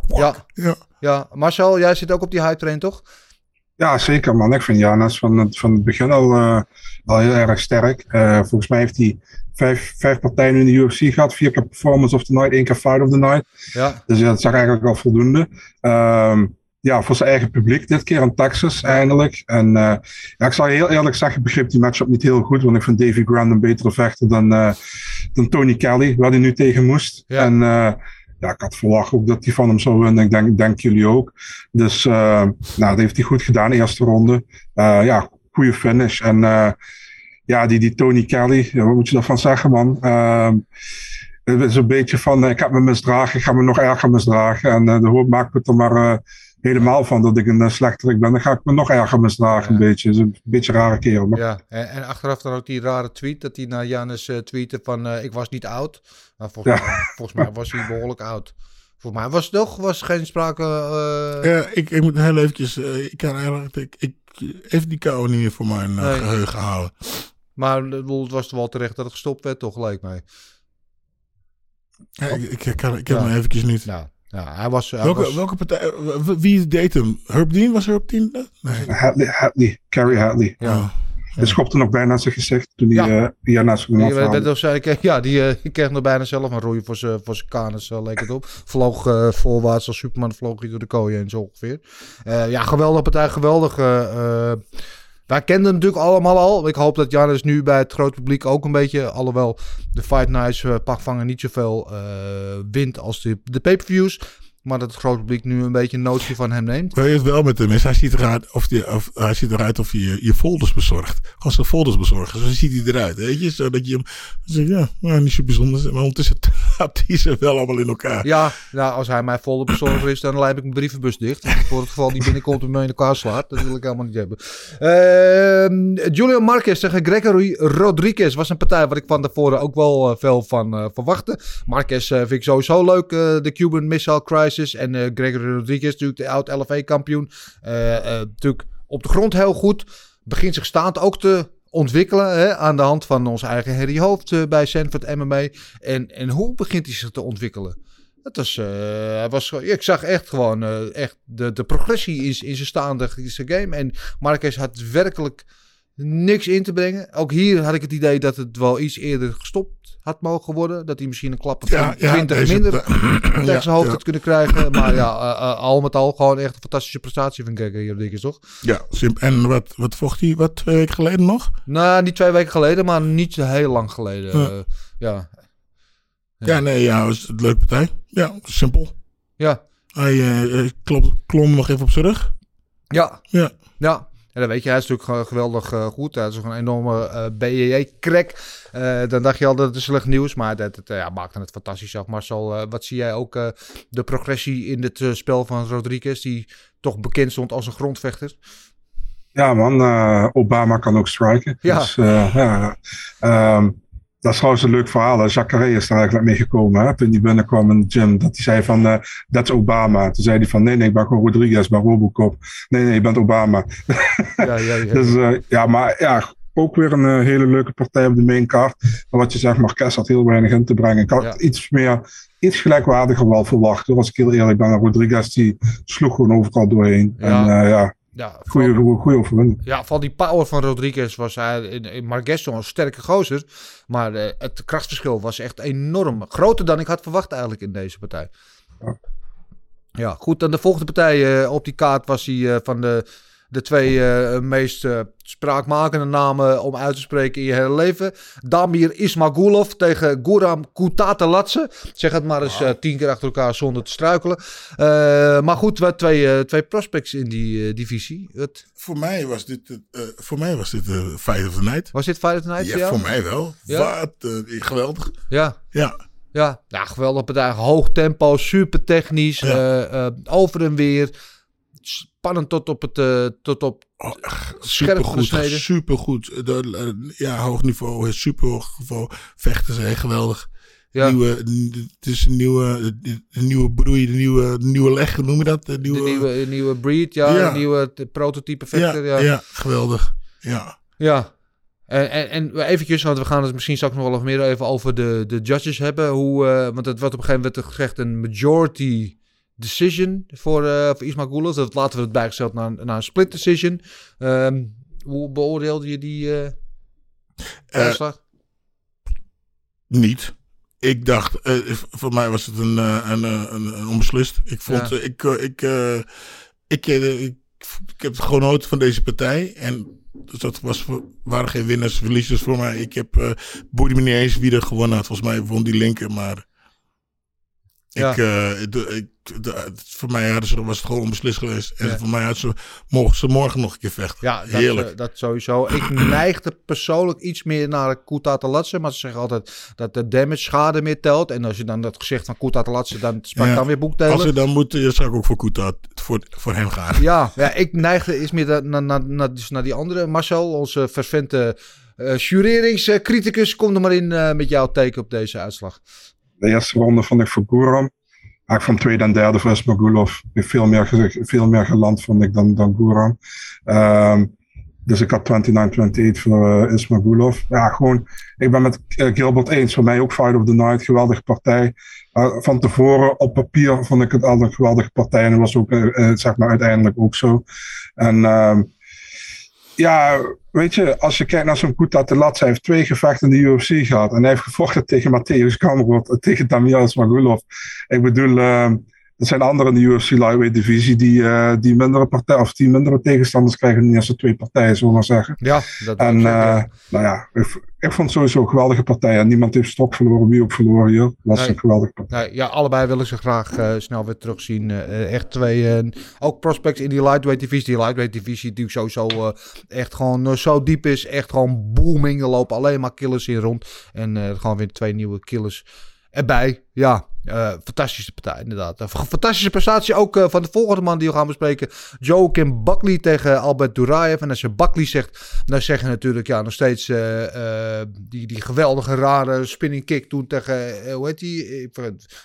Ja. ja. Ja, Marcel, jij zit ook op die hype train, toch? Ja, zeker man. Ik vind Janas van het, van het begin al, eh, al heel erg sterk. Eh, volgens mij heeft hij vijf, vijf partijen in de UFC gehad. Vier keer Performance of the Night, één keer Fight of the Night. Ja, Dus ja, dat zag eigenlijk al voldoende. Ehm, ja, voor zijn eigen publiek dit keer in Texas eindelijk. En eh, ja, ik zal heel eerlijk zeggen, ik begreep die matchup niet heel goed. Want ik vind Davy Grant een betere vechter dan, eh, dan Tony Kelly, waar hij nu tegen moest. Ja. En eh, ja, ik had verwacht ook dat hij van hem zou winnen. Ik denk, denk jullie ook. Dus nou, dat heeft hij goed gedaan, eerste ronde. Ja, goede finish. En ja, die, die Tony Kelly, ja, wat moet je daarvan zeggen, man? Het is een beetje van, ik heb me misdragen, ik ga me nog erger misdragen. En de hoop maakt me er maar helemaal van dat ik een uh, slechterik ben. Dan ga ik me nog erger misdragen, Ja. een beetje. Het is een beetje een rare kerel. Maar ja. En, en achteraf dan ook die rare tweet dat hij naar Janus eh tweette van eh, ik was niet oud. Maar volgens, Ja. mij, volgens mij was hij behoorlijk oud. Volgens mij was het toch was geen sprake... eh, Ja, ik, ik moet heel eventjes... eh, ik kan eigenlijk... Ik, ik, even die kou niet meer voor mijn eh, Nee. geheugen halen. Maar het was toch wel terecht dat het gestopt werd, toch, leek mij. Ja, ik, ik, ik, kan, ik heb Ja. hem eventjes niet. Nou, ja, hij was... Hij welke, was welke partij... w- Wie deed hem? Herb Dean? Was Herb Dean? Nee. Hadley, Hadley, Carrie Hadley. ja. Oh. Hij schopte nog bijna zijn gezicht toen hij Ja. eh Janas hem Die, ja, die eh, die kreeg nog bijna zelf een roeien voor zijn voor zijn kanus, eh, leek het op. Vloog eh, voorwaarts als Superman, vloog hij door de kooi heen, zo ongeveer. Eh, ja, geweldige partij, geweldig. Eh, eh, wij kenden hem natuurlijk allemaal al. Ik hoop dat Janus nu bij het grote publiek ook een beetje, alhoewel de Fight Nights uh, pakvangen niet zoveel eh, wint als de, de pay-per-views. Maar dat het grote publiek nu een beetje een nootje van hem neemt. Weet je het wel met hem is? Hij ziet eruit of, die, of hij ziet eruit of je je folders bezorgt. Gewoon zijn folders bezorgen. Zo ziet hij eruit. Weet je? Zodat je hem zegt, ja, nou, niet zo bijzonder. Maar ondertussen [LAUGHS] had hij ze wel allemaal in elkaar. Ja, nou, als hij mijn volle bezorger is, dan lijp ik mijn brievenbus dicht. Voor het geval die binnenkomt en me in elkaar slaat. Dat wil ik helemaal niet hebben. Ehm Julian Marquez tegen Gregory Rodriguez was een partij waar ik van tevoren ook wel eh, veel van eh, verwachtte. Marquez eh, vind ik sowieso leuk, eh, de Cuban Missile Crisis. En eh, Gregory Rodriguez, natuurlijk de oud LFA-kampioen. Eh, eh, natuurlijk op de grond heel goed. Begint zich staand ook te ontwikkelen hè, aan de hand van onze eigen Harry Hoofd bij Sanford MMA. En, en hoe begint hij zich te ontwikkelen? Dat was, hij was, ik zag echt gewoon echt de, de progressie is in zijn staande game. En Marquez had werkelijk niks in te brengen. Ook hier had ik het idee dat het wel iets eerder gestopt had mogen worden. Dat hij misschien een klap van 20 deze- minder [CLEARS THROAT] tegen ja, zijn hoofd ja. had kunnen krijgen. Maar ja, eh, eh, al met al gewoon echt een fantastische prestatie van Rodriguez, toch? Ja, sim- en wat, wat vocht hij wat twee weken geleden nog? Nou, niet twee weken geleden, maar niet zo heel lang geleden. Ja. Eh, ja. Ja, nee, ja, was een leuke partij. Ja, simpel. Ja. Hij eh, klom, klom nog even op zijn rug. Ja. Ja. Ja. En dan weet je, hij is natuurlijk geweldig eh, goed. Hij is een enorme eh BJJ-crack. Eh, dan dacht je al dat het is slecht nieuws. Maar dat het, ja, maakte het fantastisch af. Marcel, wat zie jij ook de progressie in het spel van Rodriguez... die toch bekend stond als een grondvechter? Ja, man, Obama kan ook striken. Ja. Dus, ja. ehm, dat is trouwens een leuk verhaal. Jacare is er eigenlijk mee gekomen hè, toen hij binnenkwam in de gym. Dat hij zei van, eh dat is Obama. Toen zei hij van, nee, nee, ik ben gewoon Rodriguez, bij Robocop. Nee, nee, je bent Obama. Ja, ja, ja. [LAUGHS] Dus eh, ja, maar ja, ook weer een eh, hele leuke partij op de main card. Maar wat je zegt, Marquez had heel weinig in te brengen. Ik had Ja. iets meer, iets gelijkwaardiger wel verwacht. Hoor, als ik heel eerlijk ben. Rodriguez die sloeg gewoon overal doorheen. Ja. En eh, ja, ja, goede, vooral- goede overwinning. Ja, van die power van Rodriguez was hij in, in een sterke gozer. Maar eh, het krachtverschil was echt enorm. Groter dan ik had verwacht eigenlijk in deze partij. Ja. Ja, goed. Dan de volgende partij eh, op die kaart was hij eh, van de, de twee eh, meest eh, spraakmakende namen om uit te spreken in je hele leven. Damir Ismagulov tegen Guram Kutateladze. Zeg het maar eens eh, tien keer achter elkaar zonder te struikelen. Maar goed, we twee, twee prospects in die divisie. Het, Voor mij was dit, voor mij was dit eh Fight of the Night. was dit Fight of the Night voor Ja, voor mij wel. Ja? Wat geweldig. Ja, Ja, ja. ja geweldig partij. Hoog tempo, super technisch. Ja. over en weer. Spannend tot op het... eh, tot op, oh, supergoed. Supergoed. De, eh, ja, hoog niveau, eh, super hoog niveau. Vechten zijn geweldig. ja, Nieuwe, het is een nieuwe, de, nieuwe broei, de nieuwe, de nieuwe leg, noem je dat? De de nieuwe, nieuwe, de nieuwe breed, ja. Ja. Nieuwe prototype ja, vechter, ja. ja. ja. geweldig. Ja. En, en, en eventjes, want we gaan het misschien straks nog wel even meer even over de, de judges hebben. Hoe, eh, want het wordt op een gegeven moment gezegd een majority decision voor, eh voor Ismagulov. Dat laten we het bijgesteld naar, een- naar een split decision. Ehm, hoe beoordeelde je die eh Eh, uitslag? Niet. Ik dacht, voor mij was het een, een, een, een onbeslist. Ik vond, Ja. ik, ik, ik, ik, ik heb genoten van deze partij. En dus dat was waren geen winnaars, verliezers voor mij. Ik heb, eh boeide me niet eens wie er gewonnen had. Volgens mij won die linker, maar... Ja. Ik, eh, de, ik, de- voor mij hadden ze, was het gewoon onbeslist geweest. En Ja. voor mij hadden ze, mogen ze morgen nog een keer vechten. Ja, dat, Heerlijk. eh, dat sowieso. Ik [CLEARS THROAT] neigde persoonlijk iets meer naar Koetatalatse. Maar ze zeggen altijd dat de damage schade meer telt. En als je dan dat gezicht van Koetatalatse, dan sprak Ja. dan weer boekdelen. Als ze dan dan zou ik ook voor Koeta, voor, voor hem gaan. Ja, ja, ik neigde iets meer naar, naar, naar, naar, dus naar die andere. Marcel, onze vervente eh jureringscriticus. Kom er maar in met jouw teken op deze uitslag. De eerste ronde vond ik voor Guram. Maar ik vond tweede en derde voor heeft veel meer, veel meer geland, vond ik, dan, dan. Ehm, dus ik had 29-28 voor uh, Ismagulov. Ja, gewoon, ik ben met eh, Gilbert eens. Voor mij ook Fight of the Night, geweldige partij. Eh, van tevoren op papier vond ik het al een geweldige partij. En dat was ook, eh, eh, zeg maar, uiteindelijk ook zo. En ehm, ja, weet je, als je kijkt naar zo'n Kuta Telat, hij heeft twee gevechten in de UFC gehad. En hij heeft gevochten tegen Matthäus Kamrot en tegen Damian Magulov. Ik bedoel, eh, er zijn anderen in de UFC lightweight divisie die, eh, die mindere partij, of die mindere tegenstanders krijgen in de eerste twee partijen, zullen we maar zeggen. Ja, dat En dat- eh, nou ja, ik, ik vond het sowieso een geweldige partij. En niemand heeft stok verloren, wie ook verloren hier. Was Nee. een geweldige partij. Nee, ja, allebei willen ze graag eh, snel weer terugzien. Echt twee, ook prospects in die lightweight divisie. Die lightweight divisie die sowieso echt gewoon zo diep is. Echt gewoon booming. Er lopen alleen maar killers in rond. En gewoon weer twee nieuwe killers erbij. Ja, eh, fantastische partij inderdaad. Een fantastische prestatie ook eh, van de volgende man die we gaan bespreken. Joakim Buckley tegen Albert Duraev. En als je Buckley zegt, dan zeg je natuurlijk ja, nog steeds eh, eh, die, die geweldige rare spinning kick toen tegen, eh, hoe heet die?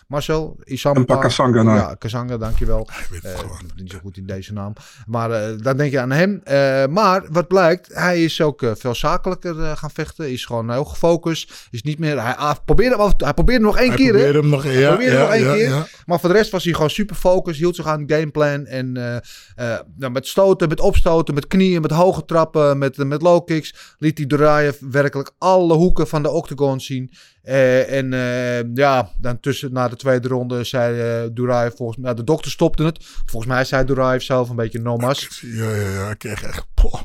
Marcel? Isampa? Mpa Kasanga, nou. Ja, Kasanga, dankjewel. Ik weet het Eh, gewoon. niet zo goed in deze naam. Maar eh, dan denk je aan hem. Eh, maar wat blijkt, hij is ook eh, veel zakelijker eh, gaan vechten. Is gewoon heel gefocust. Is niet meer. Hij, probeerde, hem af- hij probeerde nog één Hij keer. Hè? probeerde hem nog, ja, ja, nog één keer. Maar voor de rest was hij gewoon super focus. Hield zich aan het gameplan. En eh, eh, nou, met stoten, met opstoten, met knieën, met hoge trappen, met, met low kicks. Liet hij Duraev werkelijk alle hoeken van de octagon zien. Eh, en eh, ja, dan tussen na de tweede ronde zei eh Duraev volgens mij... Nou, de dokter stopte het. Volgens mij zei Duraev zelf een beetje no mas. Ja, ja, ja. Ik kreeg echt... Poh.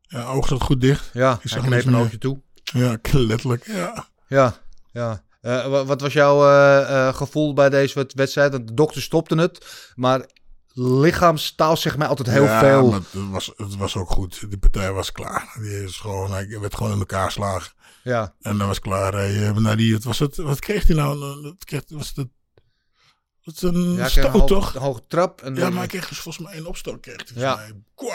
Ja, oog zat goed dicht. Ja, Ik hij zag kneep niks een oogje toe. Ja, letterlijk. Ja. Ja, ja. Eh, wa- wat was jouw eh, eh, gevoel bij deze wed- wedstrijd? De dokter stopte het. Maar lichaamstaal zegt mij altijd heel Ja, veel. maar het was, het was ook goed. Die partij was klaar. Die is gewoon, hij werd gewoon in elkaar geslagen. Ja. En dat was klaar. Hij, nou die, wat, was het, wat kreeg hij nou? Wat kreeg, was het, het een Ja, ik stoot, een toch? een hoge trap. En Ja, dan- maar hij kreeg dus volgens mij één opstoot. Kreeg hij, Ja. mij.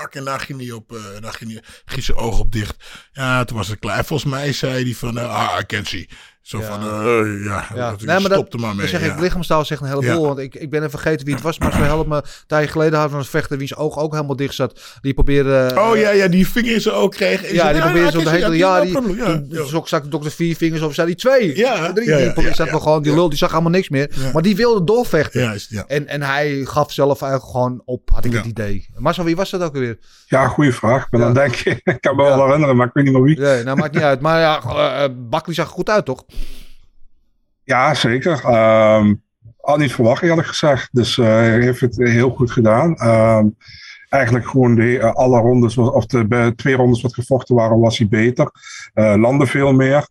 En daar ging hij op, eh, daar ging, hij, ging zijn oog op dicht. Ja, toen was het klaar. Volgens mij zei hij van, ah, I can see. Zo Ja. van, eh, ja, Ja, dat, nee, maar maar mee. dan zeg ja. ik, lichaamstaal zegt een heleboel. Ja. Want ik, ik ben even vergeten wie het was, maar ze helpt me. Een tijdje geleden hadden we een vechter wiens oog ook helemaal dicht zat. Die probeerde... Oh ja, ja, die vinger in zijn oog kreeg. En Ja, zei, die probeerde zo de hele... Ja, die, zag de dokter vier vingers of zei die twee. Ja, drie. ja, ja, die ja, zat gewoon, die lul, die zag helemaal niks meer. Ja. Maar die wilde doorvechten. Ja, is- ja. En, en hij gaf zelf eigenlijk gewoon op, had ik Ja. het idee. Marcel, wie was dat ook weer? Ja, goede vraag. Ik ben Ja. aan het denken. [LAUGHS] ik kan me wel herinneren, maar ik weet niet meer wie. Nee, nou maakt niet uit. Maar ja, eh, eh, Bakley zag er goed uit, toch? Ja, zeker. Ehm had niet verwacht, eerlijk gezegd. Dus eh, hij heeft het heel goed gedaan. Ehm, eigenlijk gewoon de, eh, alle rondes, of de bij twee rondes wat gevochten waren, was hij beter. Eh landde veel meer.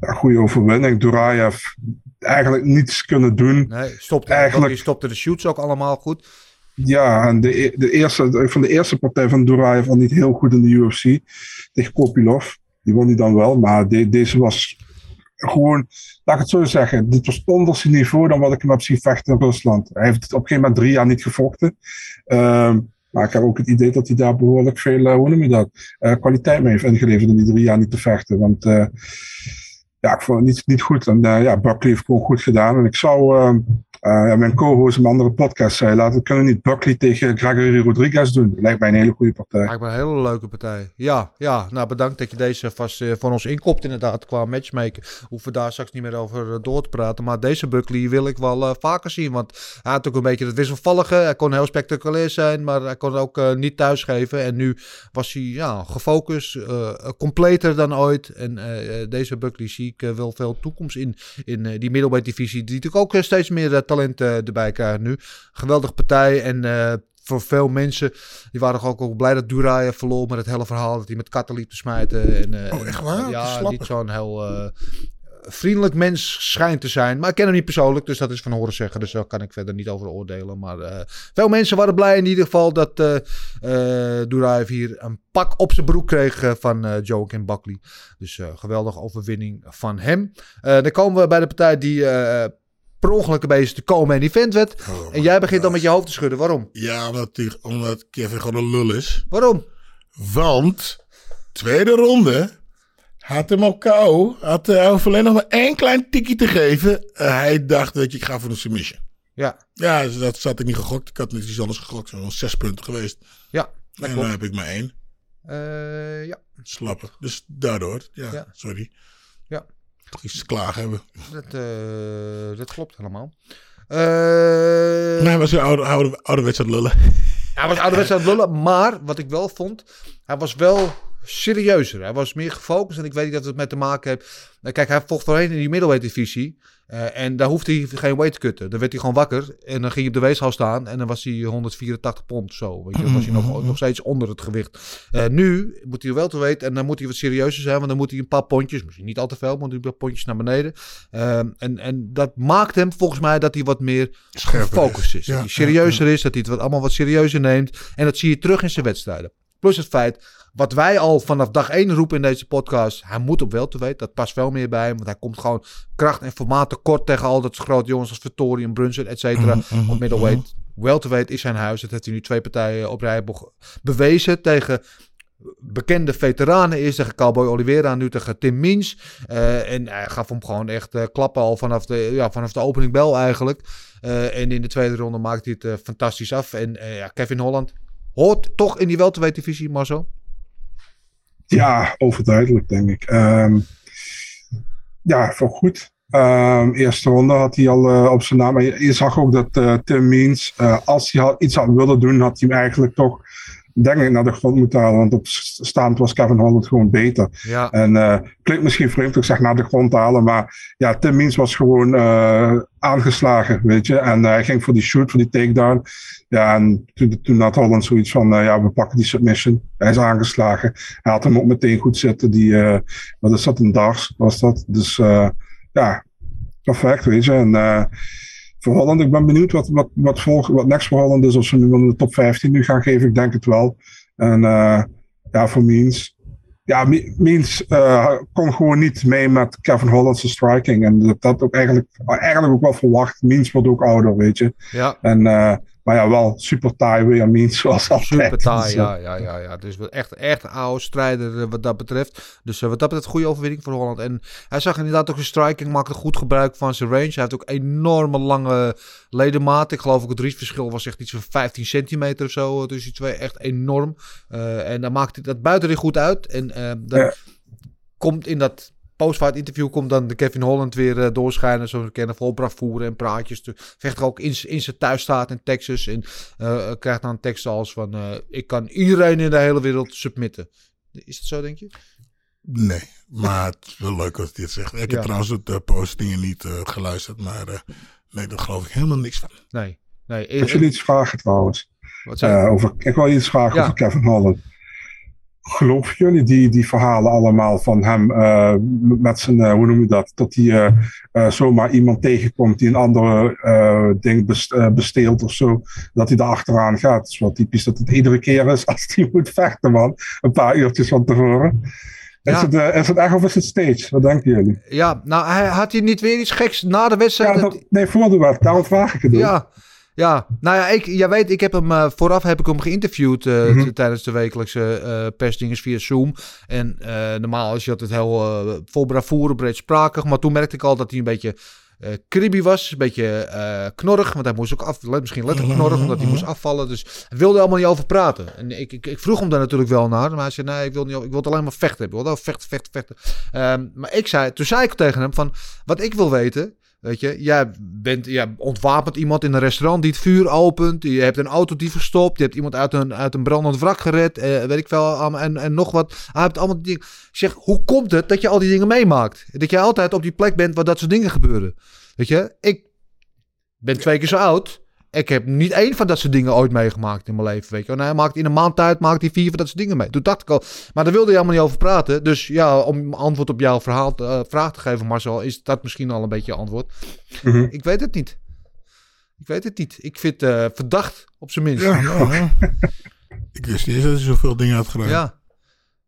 Ja, goede overwinning. Duraev eigenlijk niets kunnen doen. Nee, stopte, Eigenlijk- die stopte de shoots ook allemaal goed. Ja, en de, de eerste, van de eerste partij van Duraev was niet heel goed in de UFC. Tegen Kopilov. Die won hij dan wel. Maar de- deze was gewoon, laat ik het zo zeggen. Dit was onder zijn niveau dan wat ik hem heb zien vechten in Rusland. Hij heeft op een gegeven moment drie jaar niet gevochten. Ehm, maar ik heb ook het idee dat hij daar behoorlijk veel, eh, hoe noem je dat, eh, kwaliteit mee heeft ingeleverd om die drie jaar niet te vechten. Want eh, ja, ik vond het niet, goed. En eh, ja, Buckley heeft gewoon goed gedaan. En ik zou, ehm, eh, mijn co-host een andere podcast zei, laten we kunnen niet Buckley tegen Gregory Rodriguez doen. Lijkt mij een hele goede partij. Lijkt me een hele leuke partij. Ja, ja, nou bedankt dat je deze vast eh, voor ons inkopt inderdaad qua matchmaken. Hoeven we daar straks niet meer over door te praten. Maar deze Buckley wil ik wel vaker zien. Want hij had ook een beetje het wisselvallige. Hij kon heel spectaculair zijn, maar hij kon ook niet thuisgeven. En nu was hij ja, gefocust, completer dan ooit. En deze Buckley zie ik eh, wel veel toekomst in. In eh, die middleweight divisie, die natuurlijk ook eh, steeds meer talent erbij krijgt nu. Geweldige partij en... voor veel mensen, die waren toch ook, ook blij dat Duraev verloor met het hele verhaal dat hij met katten liep te smijten. En, Oh, echt waar? Ja, niet zo'n heel vriendelijk mens schijnt te zijn. Maar ik ken hem niet persoonlijk, dus dat is van horen zeggen. Dus daar kan ik verder niet over oordelen. Maar eh, veel mensen waren blij in ieder geval dat eh eh Duraev hier een pak op zijn broek kreeg eh, van eh Joaquin Buckley. Dus eh geweldige overwinning van hem. Eh, dan komen we bij de partij die eh per ongeluk een beetje te komen en event werd. Oh, en jij begint dan met je hoofd te schudden. Waarom? Ja, omdat, die, omdat Kevin gewoon een lul is. Waarom? Want, tweede ronde, had hem al kou. Had hij hoefde alleen nog maar één klein tikkie te geven. Eh, hij dacht, weet je, ik ga voor een submission. Ja, Ja, dus dat zat ik niet gegokt. Ik had niet iets anders gegokt. Het was zes punten geweest. ja, dat en dan heb ik maar één. Eh, ja, Slappen. Dus daardoor, ja, Ja. sorry. Ja. Toch iets te klagen hebben. dat, dat klopt helemaal. Eh, Maar hij was weer oude, oude, ouderwets aan het lullen. Hij was ouderwets aan het lullen, maar wat ik wel vond, hij was wel serieuzer. Hij was meer gefocust en ik weet niet of het met te maken heeft. Nou, Kijk, hij vocht voorheen in die middleweight divisie eh, en daar hoefde hij geen weight te kutten. Dan werd hij gewoon wakker en dan ging hij op de weegschaal staan en dan was hij 184 pond zo. Weet je, dan was hij nog, nog steeds onder het gewicht. Eh, nu moet hij wel te weten en dan moet hij wat serieuzer zijn, want dan moet hij een paar pondjes, misschien niet al te veel, maar een paar pondjes naar beneden. En, en dat maakt hem volgens mij dat hij wat meer Scherper gefocust is. Ja, dat hij serieuzer is, dat hij het wat, allemaal wat serieuzer neemt. En dat zie je terug in zijn wedstrijden. Plus het feit, wat wij al vanaf dag 1 roepen in deze podcast. Hij moet op welterweight, dat past wel meer bij hem. Want hij komt gewoon kracht en formaat tekort tegen al dat grote jongens als Vittori en Brunson, et cetera. Mhm, Op middleweight. Welterweight is zijn huis. Dat heeft hij nu twee partijen op rij be- bewezen tegen bekende veteranen is tegen Cowboy Oliveira, nu tegen Tim Means. Eh, en hij gaf hem gewoon echt eh, klappen al vanaf de, ja, vanaf de opening bel eigenlijk. Eh, en in de tweede ronde maakt hij het fantastisch af. En ja, Kevin Holland hoort toch in die welterweight divisie, Marzo. Ja, overduidelijk, denk ik. Ehm, ja, voor goed. Ehm, eerste ronde had hij al eh, op zijn naam. Je, zag ook dat eh, Tim Means, eh, als hij iets had willen doen, had hij hem eigenlijk toch, denk ik, naar de grond moeten halen. Want op staand was Kevin Holland gewoon beter. Ja, En eh klinkt misschien vreemd dat ik zeg naar de grond halen, maar ja, Tim Means was gewoon eh, aangeslagen, weet je. En eh, hij ging voor die shoot, voor die takedown. Ja, en toen, toen had Holland zoiets van, ja, we pakken die submission. Hij is aangeslagen. Hij had hem ook meteen goed zitten. Die, wat is dat, een dars was dat. Dus ja, perfect, weet je. En voor Holland. Ik ben benieuwd wat, wat, wat, volg, wat next voor Holland is. Of ze nu wel de top 15 nu gaan geven. Ik denk het wel. En eh, ja, voor Means. Ja, Me- Means eh, kon gewoon niet mee met Kevin Holland's striking. En dat, dat ook eigenlijk, eigenlijk ook wel verwacht. Means wordt ook ouder, weet je. Ja. En, eh, maar ja, wel super taai weer Means zoals altijd. Super taai, Dus, eh, ja, ja, ja, ja. Dus echt, echt een oude strijder eh, wat dat betreft. Dus eh, wat dat betreft, goede overwinning voor Holland. En hij zag inderdaad ook zijn striking, maakte goed gebruik van zijn range. Hij heeft ook enorme lange ledematen. Ik geloof ook het reachverschil was echt iets van 15 centimeter of zo. tussen die twee, echt enorm. En dan maakt hij dat buiten goed uit. En dan Ja. komt in dat postfight interview komt dan de Kevin Holland weer eh, doorschijnen. Zoals we kennen, vol bravoure en praatjes. De vechter ook in, in zijn thuisstaat in Texas. En eh, krijgt dan teksten als van... eh, ik kan iedereen in de hele wereld submitten. Is het zo, denk je? Nee, maar het is wel leuk als hij dit zegt. Ik heb Ja. trouwens het uh, postdingen niet eh, geluisterd, maar eh, nee, daar geloof ik helemaal niks van. Nee. nee. Ik wil iets vragen trouwens. Wat? Eh, over, ik wil iets vragen Ja. over Kevin Holland. Geloven jullie die, die verhalen allemaal van hem eh, met zijn, eh, hoe noem je dat? Dat hij eh, zomaar iemand tegenkomt die een andere ding best- besteelt of zo. Dat hij daar achteraan gaat. Het is wel typisch dat het iedere keer is als hij [LAUGHS] moet vechten, man. Een paar uurtjes van tevoren. Is, Ja. het, is het echt of is het stage? Wat denken jullie? Ja, nou, hij, had hij niet weer iets geks na de wedstrijd? Ja, dat- nee, voor de wedstrijd. Daarom vraag ik het ook. Ja. Nou ja, ik, jij weet, ik heb hem eh, vooraf heb ik hem geïnterviewd eh, Mhm. tijdens de wekelijkse persdinges via Zoom. En normaal is hij altijd heel vol bravoure, breedsprakig. Maar toen merkte ik al dat hij een beetje eh kribby was. Een beetje knorrig, want hij moest ook af, misschien letterlijk knorrig, omdat hij moest afvallen. Dus hij wilde allemaal niet over praten. En ik, ik, ik vroeg hem daar natuurlijk wel naar. Maar hij zei, nee, ik wil, niet, ik wil alleen maar vechten. Ik wil wel vechten, vechten, vechten. Ehm, maar ik zei, toen zei ik tegen hem van, wat ik wil weten... Weet je, jij bent, jij ontwapent iemand in een restaurant die het vuur opent. Je hebt een auto die verstopt. Je hebt iemand uit een, uit een brandend wrak gered. Eh, weet ik veel. En, en nog wat. Hij hebt allemaal dingen. Zeg, hoe komt het dat je al die dingen meemaakt? Dat je altijd op die plek bent waar dat soort dingen gebeuren. Weet je, ik ben twee keer zo oud. Ik heb niet één van dat soort dingen ooit meegemaakt in mijn leven. Weet je. En hij maakt in een maand tijd maakt hij vier van dat soort dingen mee. Toen dacht ik al. Maar daar wilde je helemaal niet over praten. Dus ja, om antwoord op jouw verhaal, eh, vraag te geven, Marcel, is dat misschien al een beetje antwoord. Mhm. Ik weet het niet. Ik weet het niet. Ik vind het eh, verdacht, op zijn minst. Ja, [LAUGHS] ik wist niet dat hij zoveel dingen had gedaan. Ja.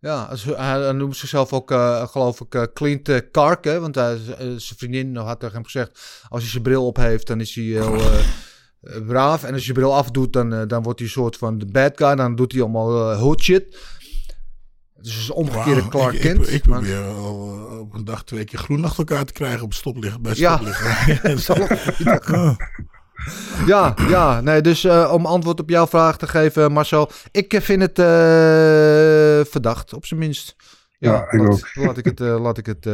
Ja, hij, noemt zichzelf ook, eh, geloof ik, uh, Clint Kark. Hè? Want hij, zijn vriendin had tegen hem gezegd... als hij zijn bril op heeft, dan is hij heel eh, braaf. En als je bril afdoet, dan, eh, dan wordt hij een soort van de bad guy. Dan doet hij allemaal eh hood shit. Dus een omgekeerde Wauw, Clark ik, Kent. Ik, ik maar- probeer al eh, op een dag twee keer groen achter elkaar te krijgen op stoplicht. Bij Ja. stoplicht. [LAUGHS] Ja. Ja, ja, nee, dus eh, om antwoord op jouw vraag te geven, Marcel. Ik eh, vind het eh, verdacht, op zijn minst. Ja, Ja, ik laat, ook. laat ik het, eh, laat ik het eh,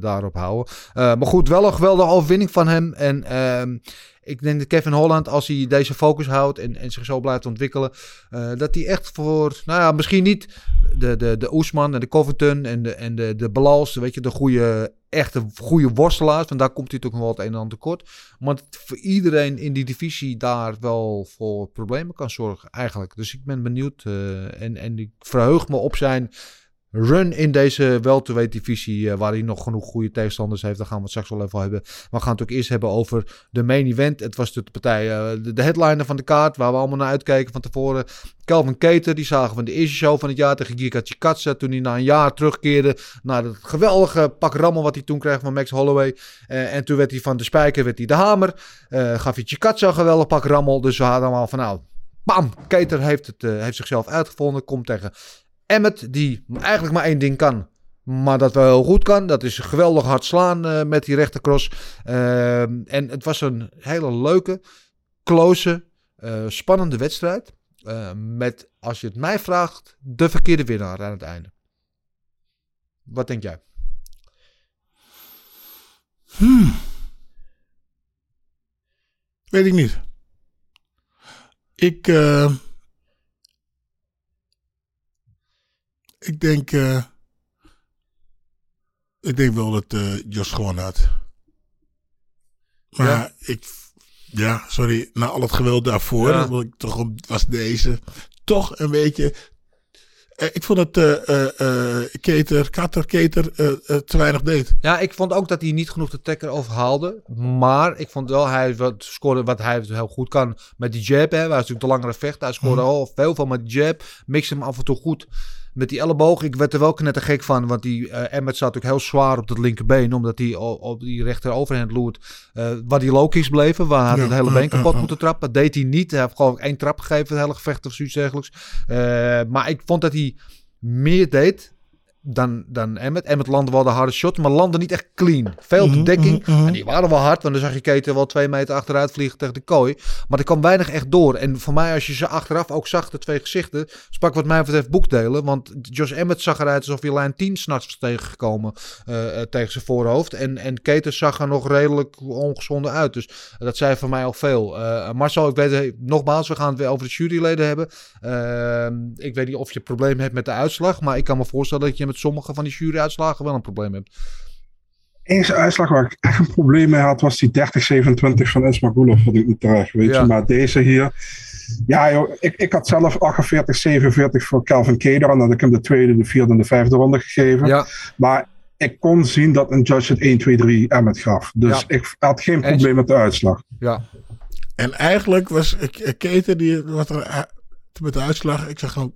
daarop houden. Eh, maar goed, wel een geweldige overwinning van hem. En ehm, ik denk dat Kevin Holland, als hij deze focus houdt en, en zich zo blijft ontwikkelen, eh, dat hij echt voor, nou ja, misschien niet de, de, de Oesman en de Covington en de, en de, de Balals, weet je, de goede, echte goede worstelaars, want daar komt hij toch nog wel het een en ander tekort. Maar voor iedereen in die divisie daar wel voor problemen kan zorgen, eigenlijk. Dus ik ben benieuwd eh, en, en ik verheug me op zijn run in deze welterweight divisie, eh, waar hij nog genoeg goede tegenstanders heeft. Daar gaan we het straks wel even hebben. Maar we gaan het ook eerst hebben over de main event. Het was de partij, eh, de, headliner van de kaart, waar we allemaal naar uitkeken van tevoren. Calvin Keter, die zagen we in de eerste show van het jaar tegen Giga Chikatsa. Toen hij na een jaar terugkeerde naar het geweldige pak rammel wat hij toen kreeg van Max Holloway. Eh, en toen werd hij van de spijker, werd hij de hamer. Gaf hij Chikatsa een geweldig pak rammel. Dus we hadden allemaal van nou, bam, Keter heeft, het, heeft zichzelf uitgevonden. Komt tegen Emmet, die eigenlijk maar één ding kan. Maar dat wel heel goed kan. Dat is geweldig hard slaan eh, met die rechtercross. Ehm, en het was een hele leuke, close, eh, spannende wedstrijd. Eh, met, als je het mij vraagt, de verkeerde winnaar aan het einde. Wat denk jij? Weet ik niet. Ik, ik denk, eh, ik denk wel dat eh Jos gewonnen had. Maar Ja? ik, ja, sorry, na al het geweld daarvoor, Ja. want ik toch op- was deze toch een beetje Eh, ik vond dat eh, Keter, Kater, Keter te weinig deed. Ja, ik vond ook dat hij niet genoeg de tacker overhaalde. Maar ik vond wel, hij wat scoorde wat hij heel goed kan met die jab. Hè. Hij is natuurlijk de langere vechter. Hij scoorde al veel van met die jab. Mixe hem af en toe goed met die elleboog. Ik werd er wel net gek van. Want die eh Emmet zat natuurlijk heel zwaar op dat linkerbeen. Omdat hij op die rechter overhand loert. eh waar die low kicks bleven. Waar hij Ja, het hele ja, been kapot moeten trappen. Dat deed hij niet. Hij heeft gewoon één trap gegeven. Het hele gevecht of zoiets dergelijks. Eh, maar ik vond dat hij meer deed dan, dan Emmet. Emmet landde wel de harde shot, maar landde niet echt clean. Veel Mhm, bedekking. mhm, mhm. En die waren wel hard, want dan zag je Keten wel twee meter achteruit vliegen tegen de kooi. Maar er kwam weinig echt door. En voor mij, als je ze achteraf ook zag, de twee gezichten, sprak wat mij betreft boekdelen. Want Josh Emmett zag eruit alsof hij lijn 10 s'nachts was tegengekomen eh, eh, tegen zijn voorhoofd. En, en Keten zag er nog redelijk ongezonde uit. Dus dat zei voor mij al veel. Eh, Marcel, ik weet nogmaals, we gaan het weer over de juryleden hebben. Ehm, ik weet niet of je problemen hebt met de uitslag, maar ik kan me voorstellen dat je met sommige van die juryuitslagen wel een probleem hebt. Enige uitslag waar ik echt een probleem mee had, was die 30-27 van Ismagulov. Vond ik niet terecht, weet Ja. je. Maar deze hier, ja joh, ik, ik had zelf 48-47 voor Calvin Keder. En dat ik hem de tweede, de vierde en de vijfde ronde gegeven. Ja, Maar ik kon zien dat een judge het 1, 2, 3 Emmet gaf. Dus Ja. ik had geen probleem met de uitslag. ja. En eigenlijk was eh, Keter die wat er eh, met de uitslag. Ik zeg gewoon.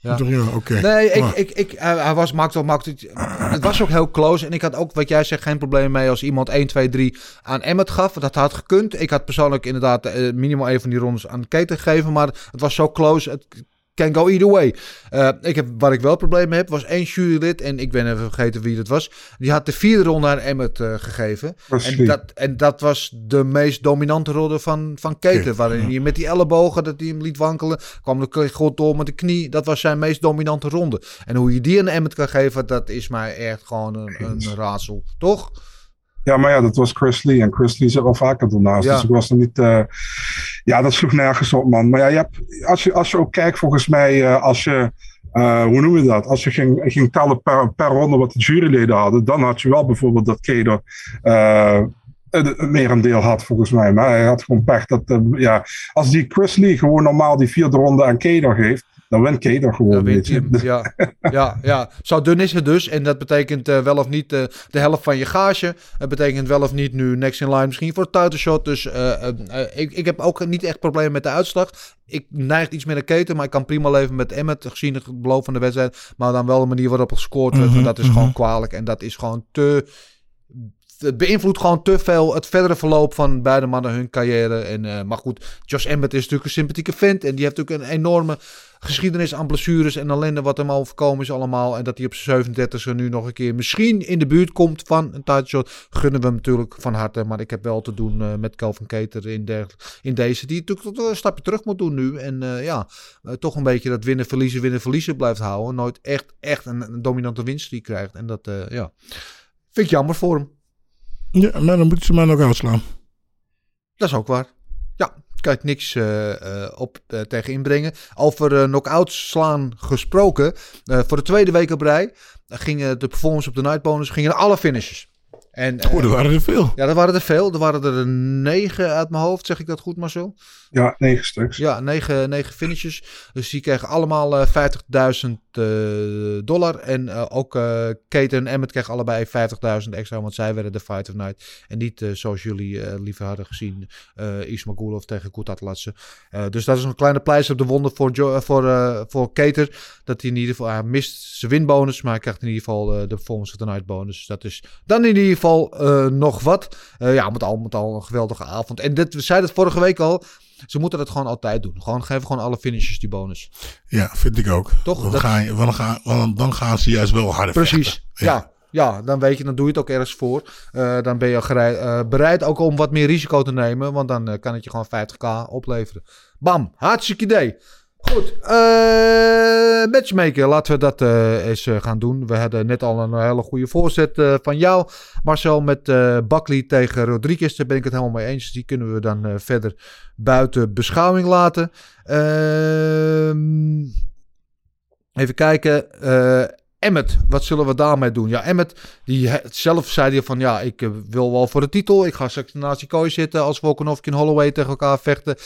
Ja. Oké. Nee, ik, ik, ik, hij, hij was, maakte, maakte, het- het was ook heel close. En ik had ook, wat jij zegt, geen probleem mee als iemand 1, 2, 3 aan Emmet gaf. Dat had gekund. Ik had persoonlijk inderdaad eh, minimaal een van die rondes aan Keten gegeven. Maar het was zo close. Het can go either way. Eh, ik heb, waar ik wel problemen heb, was één jurylid. En ik ben even vergeten wie dat was. Die had de vierde ronde aan Emmet eh, gegeven. En dat, en dat was de meest dominante ronde van, van Keten. Waarin hij met die ellebogen, dat hij hem liet wankelen. kwam de god door met de knie. Dat was zijn meest dominante ronde. En hoe je die aan Emmet kan geven, dat is mij echt gewoon een, een raadsel. Toch? Ja, maar ja, dat was Chris Lee. En Chris Lee zit wel vaker ernaast. Ja. Dus ik was er niet... eh, ja, dat sloeg nergens op, man. Maar ja, je hebt, als, je, als je ook kijkt, volgens mij, eh, als je... eh, hoe noem je dat? Als je ging, ging tellen per, per ronde wat de juryleden hadden, dan had je wel bijvoorbeeld dat Keder het het merendeel had, volgens mij. Maar hij had gewoon pech dat, ja, als die Chris Lee gewoon normaal die vierde ronde aan Keder geeft, dan wint Keder gewoon, Dan wint hij hem. Ja, ja, ja. Zo dun is het dus. En dat betekent eh, wel of niet eh, de helft van je gage. Het betekent wel of niet nu next in line misschien voor het title Dus eh, ik, ik heb ook niet echt problemen met de uitslag. Ik neig iets meer naar keten, maar ik kan prima leven met Emmet. Gezien het beloof van de wedstrijd. Maar dan wel de manier waarop gescoord werd. want dat is gewoon kwalijk. En dat is gewoon te... Het beïnvloedt gewoon te veel het verdere verloop van beide mannen hun carrière. En, eh, maar goed, Josh Emmett is natuurlijk een sympathieke vent. En die heeft natuurlijk een enorme geschiedenis aan blessures en ellende wat hem overkomen is allemaal. En dat hij op zijn 37e nu nog een keer misschien in de buurt komt van een title shot. Gunnen we hem natuurlijk van harte. Maar ik heb wel te doen eh, met Calvin Keter in, in deze. Die natuurlijk een stapje terug moet doen nu. En eh, ja, toch een beetje dat winnen, verliezen, winnen, verliezen blijft houden. Nooit echt, echt een, dominante winst die krijgt. En dat, ja, vind ik jammer voor hem. Ja, maar dan moeten ze maar ook uitslaan. Dat is ook waar. Ja, kan ik niks eh, eh, op eh, tegen inbrengen. Over eh knock-outs slaan gesproken. Eh, voor de tweede week op rij gingen de performance op de night bonus gingen alle finishes. En, eh, Oh, er waren er veel. ja, er waren er veel. Er waren er negen uit mijn hoofd. Zeg ik dat goed, Marcel? Ja, negen stuks. Ja, negen, negen finishes. Dus die kregen allemaal eh 50.000 eh, dollar. En eh, ook eh Kate en Emmett kregen allebei 50.000 extra. Want zij werden de Fight of Night. En niet eh, zoals jullie eh, liever hadden gezien. eh Ismagulov tegen Kutatlatse. Eh dus dat is een kleine pleister op de wonden voor, jo eh, voor, eh voor Keter. Dat hij in ieder geval... Mist zijn winbonus. Maar hij krijgt in ieder geval eh, de Performance of the Night bonus. Dat is dan in ieder geval eh, nog wat. Eh, ja, met al, met al een geweldige avond. En dit, we zeiden het vorige week al. Ze moeten het gewoon altijd doen. Gewoon geven gewoon alle finishes die bonus. Ja, vind ik ook. Toch? Dat- Dan, ga je, dan, gaan, want dan gaan ze juist wel harder Precies. vechten. Ja. ja. dan weet je, dan doe je het ook ergens voor. Eh, dan ben je gerei- eh, bereid ook om wat meer risico te nemen. Want dan eh, kan het je gewoon 50k opleveren. Bam, hartstikke idee. Goed, eh matchmaker, laten we dat eh, eens eh, gaan doen. We hadden net al een hele goede voorzet van jou, Marcel, met eh Buckley tegen Rodriguez. Daar ben ik het helemaal mee eens. Die kunnen we dan verder buiten beschouwing laten. Ehm, even kijken. Emmet, wat zullen we daarmee doen? Ja, Emmet, die zelf zei hij van ja, ik wil wel voor de titel. Ik ga straks naast die kooi zitten als Volkanovski en Holloway tegen elkaar vechten.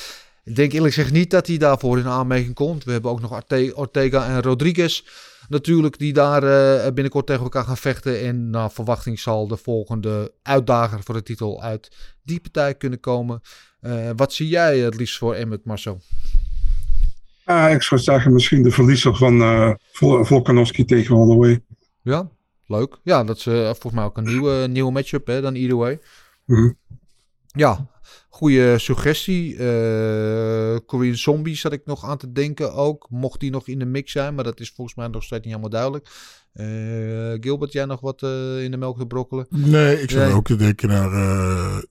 Ik denk eerlijk gezegd niet dat hij daarvoor in aanmerking komt. We hebben ook nog Ortega en Rodriguez natuurlijk die daar eh, binnenkort tegen elkaar gaan vechten. En naar verwachting zal de volgende uitdager voor de titel uit die partij kunnen komen. Eh, wat zie jij het liefst voor Emmet, Marcel? Ik zou zeggen misschien de verliezer van Vol- Volkanovski tegen Holloway. Ja, leuk. Ja, dat is volgens mij ook een nieuwe, nieuwe matchup hè, dan either way. Mhm. Ja, goede suggestie. Eh Korean Zombie zat ik nog aan te denken ook. Mocht die nog in de mix zijn, maar dat is volgens mij nog steeds niet helemaal duidelijk. Eh, Gilbert, jij nog wat eh, in de melk te brokkelen? Nee, ik zou Nee. ook te denken naar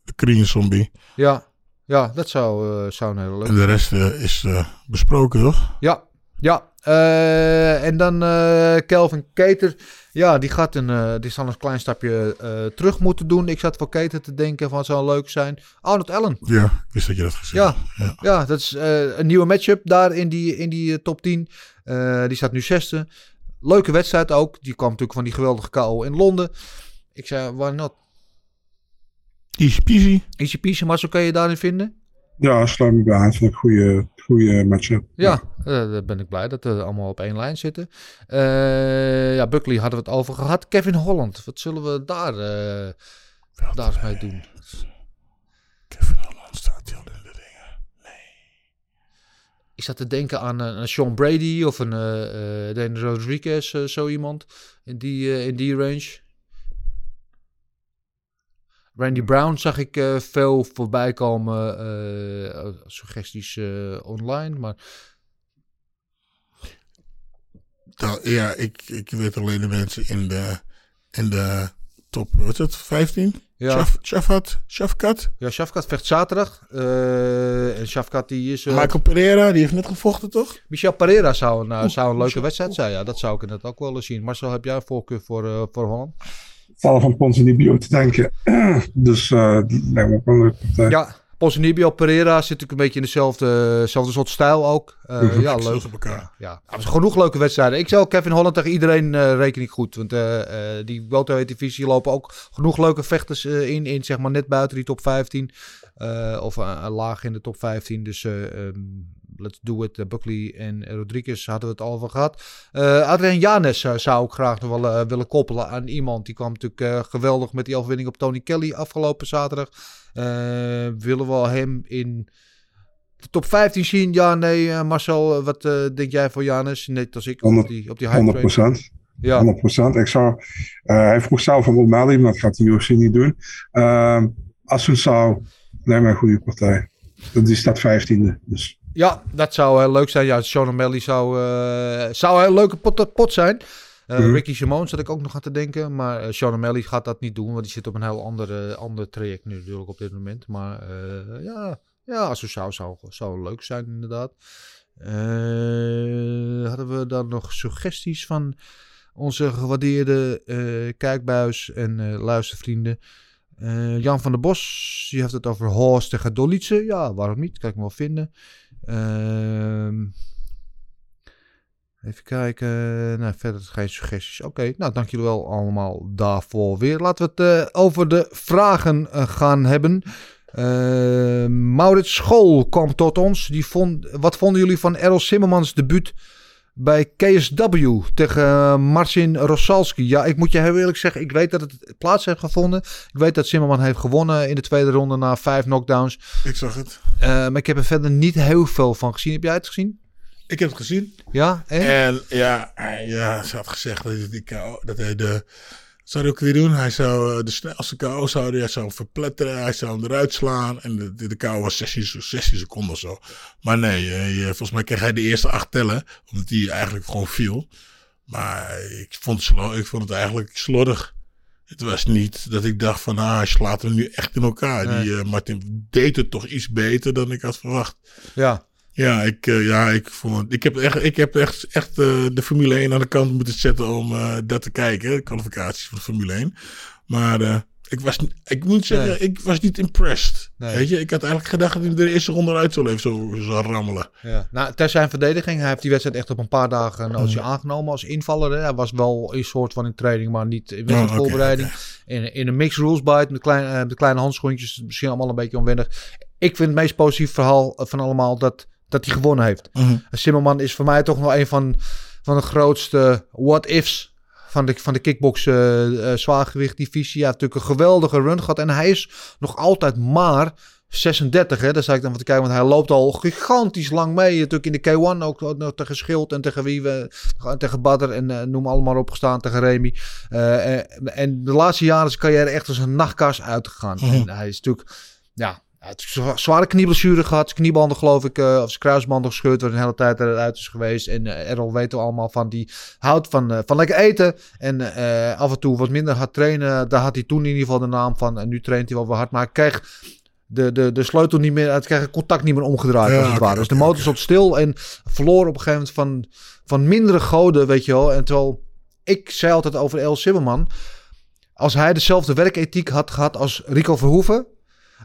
de Korean Zombie. Ja, ja dat zou, zou een hele leuke En de rest is besproken, toch? Ja, ja. Eh, en dan eh Kelvin Keter. Ja, die, gaat een, eh, die zal een klein stapje terug moeten doen. Ik zat voor Keter te denken van zou leuk zijn. Arnold Allen. Ja, ik wist dat je dat gezegd Ja, ja. dat is een nieuwe matchup daar in die, in die top 10. Eh, die staat nu zesde. Leuke wedstrijd ook. Die kwam natuurlijk van die geweldige KO in Londen. Ik zei, why not? Easy peasy. Easy peasy, maar zo kan je daarin vinden. Ja, sluit me bij aan. Vind ik een goede, goede matchup. Ja, eh, daar ben ik blij dat we allemaal op één lijn zitten. Eh, ja, Buckley hadden we het over gehad. Kevin Holland, wat zullen we daar, eh, daar eens mee doen? Kevin Holland staat heel in de dingen. Ik zat te denken aan een, Sean Brady of een eh eh Daniel Rodriguez, zo iemand in die, in die range. Randy Brown zag ik eh, veel voorbij komen, eh, suggesties eh, online, maar Da- ja, ik, ik weet alleen de mensen in de, in de top, wat is het, 15? Ja. Shaf, Shafat, Shafkat. ja, Shafkat vecht zaterdag. en Shafkat die is... eh, Michael Pereira, die heeft net gevochten, toch? Michel Pereira zou een, zou een leuke wedstrijd zijn. Ja, dat zou ik inderdaad ook wel eens zien. Marcel, heb jij een voorkeur voor, voor Holland? Val van Ponzinibbio te denken. [CLEARS THROAT] dus lijkt me ook wel een leuke partij. Ja, Ponzinibbio, Pereira zit natuurlijk een beetje in dezelfde, soort stijl ook. Eh. Ja, Ik leuk. op elkaar. Ja, ja. genoeg leuke wedstrijden. Ik zou Kevin Holland tegen iedereen eh rekening goed. Want eh, die welterweight divisie lopen ook genoeg leuke vechters in, in. Zeg maar net buiten die top 15. eh, of laag in de top 15. Dus eh, ehm, let's do it. Eh, Buckley en Rodriguez hadden we het al over gehad. Eh Adrian Janes eh, zou ik graag nog wel eh, willen koppelen aan iemand. Die kwam natuurlijk eh, geweldig met die overwinning op Tony Kelly afgelopen zaterdag. Eh, willen we hem in de top 15 zien? Ja, nee. eh, Marcel, eh, wat eh, denk jij voor Janes? Net als ik op Honderd- die, op die hype 100 train. procent. Ja, 100% Ik zou, eh, hij vroeg zelf om O'Malley, maar dat gaat de UFC niet doen. Uh, Asun zou, lijkt mij een goede partij. Die staat 15e. Dus ja, dat zou heel leuk zijn. Ja, Sean O'Malley zou, eh, zou een heel leuke pot, pot zijn. Eh, Mhm. Ricky Simone zat ik ook nog aan te denken. Maar eh, Sean O'Malley gaat dat niet doen. Want die zit op een heel ander, ander traject nu natuurlijk op dit moment. Maar eh, ja, ja, als het zou, zou, zou leuk zijn inderdaad. Eh, hadden we dan nog suggesties van onze gewaardeerde eh, kijkbuis en eh, luistervrienden? Eh, Jan van der Bos, die heeft het over Horst tegen Dolice. Ja, waarom niet? Kan ik me wel vinden. Ehm, even kijken. Nou, verder geen suggesties. Oké, nou dank jullie wel allemaal daarvoor weer. Laten we het eh, over de vragen eh, gaan hebben. Eh, Maurits School kwam tot ons. Die vond, wat vonden jullie van Errol Simmermans debuut bij KSW tegen eh, Marcin Rosalski? Ja, ik moet je heel eerlijk zeggen, ik weet dat het plaats heeft gevonden. Ik weet dat Zimmerman heeft gewonnen in de tweede ronde na vijf knockdowns. Ik zag het. Eh, maar ik heb er verder niet heel veel van gezien. Heb jij het gezien? Ik heb het gezien. Ja, en? En ja, ja, ze had gezegd dat die dat hij de... Zou hij ook weer doen? Hij zou eh, de snelste KO zou hij zou hem verpletteren. Hij zou hem eruit slaan. En de, de, de KO was 16, se- 16 seconden of zo. Maar nee, hij, eh, volgens mij kreeg hij de eerste acht tellen. Omdat hij eigenlijk gewoon viel. Maar ik vond, het ik vond het eigenlijk slordig. Het was niet dat ik dacht van, ah, hij slaat hem nu echt in elkaar. Nee. Die eh, Martin deed het toch iets beter dan ik had verwacht. Ja. Ja, ik, eh, ja, ik, vond, ik heb echt, ik heb echt, echt eh, de Formule 1 aan de kant moeten zetten om eh, dat te kijken. De kwalificaties van de Formule 1. Maar ik, was, ik moet zeggen, Nee. ik was niet impressed. Nee. Weet je, ik had eigenlijk gedacht dat hij de eerste ronde eruit zou even zo, zou rammelen. Ja. Nou, ter zijn verdediging, hij heeft die wedstrijd echt op een paar dagen een nootje aangenomen als invaller. Hè. Hij was wel een soort van in training, maar niet in Oh, wedstrijdvoorbereiding. In, in een mixed rules bite met, klein, met kleine handschoentjes, misschien allemaal een beetje onwennig. ik vind het meest positieve verhaal van allemaal dat, dat hij gewonnen heeft. Mhm. Simmerman is voor mij toch nog een van, van de grootste what-ifs van de, van de kickbox eh, zwaargewicht divisie. Ja, natuurlijk een geweldige run gehad. En hij is nog altijd maar 36. Hè? Daar zei ik dan wat te kijken, want hij loopt al gigantisch lang mee. Natuurlijk in de K1 ook ook nog tegen Schild en tegen wie we, tegen Badder en eh, noem allemaal opgestaan tegen Remy. En, en de laatste jaren is zijn carrière echt als een nachtkaars uitgegaan. Mhm. En hij is natuurlijk, ja, zwa- zware knieblessure gehad. Kniebanden geloof ik, eh, of zijn kruisbanden gescheurd, waar een hele tijd eruit is geweest. En eh, Errol weten we allemaal van, die houdt van, eh, van lekker eten. En af en toe wat minder hard trainen. Daar had hij toen in ieder geval de naam van. En nu traint hij wel weer hard. Maar hij kreeg de, de, de sleutel niet meer, hij kreeg het contact niet meer omgedraaid Ja, als het ware. Dus de motor oké. stond stil en verloor op een gegeven moment van, van mindere goden, weet je wel. En terwijl ik zei altijd over El Simmerman, als hij dezelfde werkethiek had gehad als Rico Verhoeven,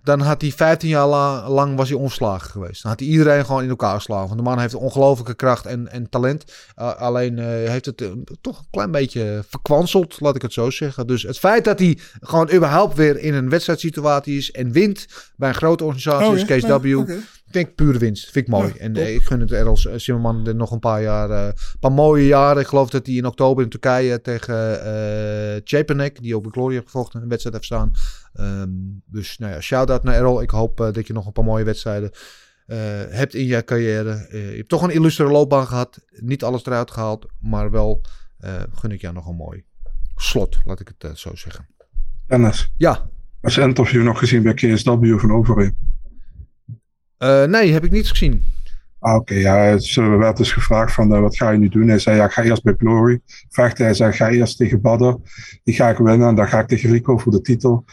dan had hij 15 jaar la- lang was hij onslagen geweest. Dan had hij iedereen gewoon in elkaar geslagen. Want de man heeft ongelofelijke kracht en, en talent. Uh, alleen uh, heeft het uh, toch een klein beetje verkwanseld, laat ik het zo zeggen. Dus het feit dat hij gewoon überhaupt weer in een wedstrijdsituatie is en wint bij een grote organisatie, Oh, ja? KSW. Ja. Ik denk pure winst. Vind ik mooi. Ja, en eh, ik gun het Errol Zimmerman er nog een paar jaar, eh, een paar mooie jaren. Ik geloof dat hij in oktober in Turkije tegen eh Chepanek, die ook bij Glory heeft gevochten, een wedstrijd heeft staan. Ehm, dus nou ja, shout-out naar Errol. Ik hoop eh, dat je nog een paar mooie wedstrijden eh, hebt in je carrière. Eh, je hebt toch een illustere loopbaan gehad. Niet alles eruit gehaald, maar wel gun ik jou nog een mooi slot, laat ik het zo zeggen. Dennis, Ja, als interview nog gezien bij KSW van Overeem? Nee, heb ik niet gezien. Ah, Oké, ja, ze werd dus gevraagd van uh, wat ga je nu doen? Hij zei ja, ik ga eerst bij Glory vechten. Hij zei ga eerst tegen Badder. Die ga ik winnen en dan ga ik tegen Rico voor de titel.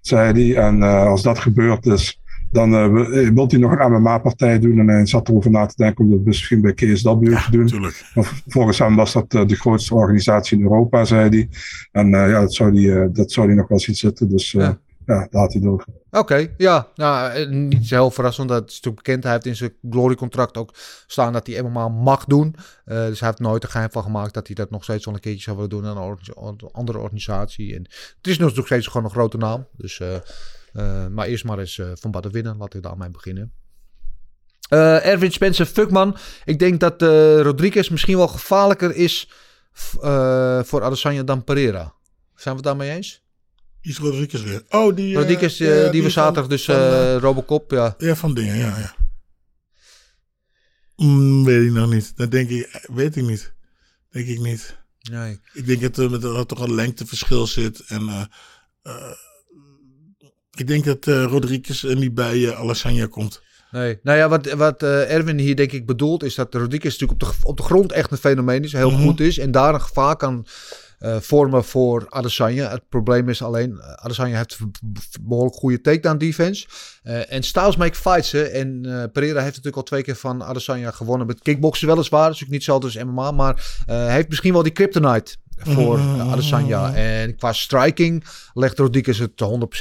Zei hij. En uh, als dat gebeurt is, dan uh, wil hij nog een MMA-partij doen. En hij zat erover na te denken om dat misschien bij KSW Ja, te doen. natuurlijk. Maar volgens hem was dat uh, de grootste organisatie in Europa, zei hij. En uh, ja, dat zou hij, uh, dat zou hij nog wel zien zitten. Dus uh, ja. Ja, daar had hij over. Oké, ja. Nou, eh, niet zo heel verrassend. Dat is natuurlijk bekend. Hij heeft in zijn glory-contract ook staan dat hij MMA mag doen. Uh, dus hij heeft nooit er geheim van gemaakt dat hij dat nog steeds wel een keertje zou willen doen aan een andere organisatie. En het is nog steeds gewoon een grote naam. Dus, uh, maar eerst maar eens van Badden winnen. Laat ik daarmee beginnen. Uh, Erwin Spencer Fuckman. Ik denk dat Rodriguez misschien wel gevaarlijker is voor Adesanya dan Pereira. Zijn we het daarmee eens? Is Rodriguez weer? Oh, die... Rodriguez, uh, die, die we zaterdag dus van, uh, Robocop, ja. Ja, van dingen, ja, ja. Mm, weet ik nog niet. Dat denk ik, weet ik niet. Denk ik niet. Nee. Ik denk dat er, dat er toch een lengteverschil zit. En uh, uh, ik denk dat uh, Rodriguez niet bij uh, Alessandra komt. Nee, nou ja, wat, wat Erwin hier denk ik bedoelt is dat Rodriguez natuurlijk op de, op de grond echt een fenomeen is, heel mm -hmm. goed is en daar een gevaar kan vormen voor Adesanya. Het probleem is alleen, uh, Adesanya heeft behoorlijk goede takedown defense uh, en styles make fights. En Pereira heeft natuurlijk al twee keer van Adesanya gewonnen met kickboksen weliswaar, dus ook niet zo als MMA, maar hij heeft misschien wel die kryptonite voor uh, Adesanya. En qua striking legt Rodriguez het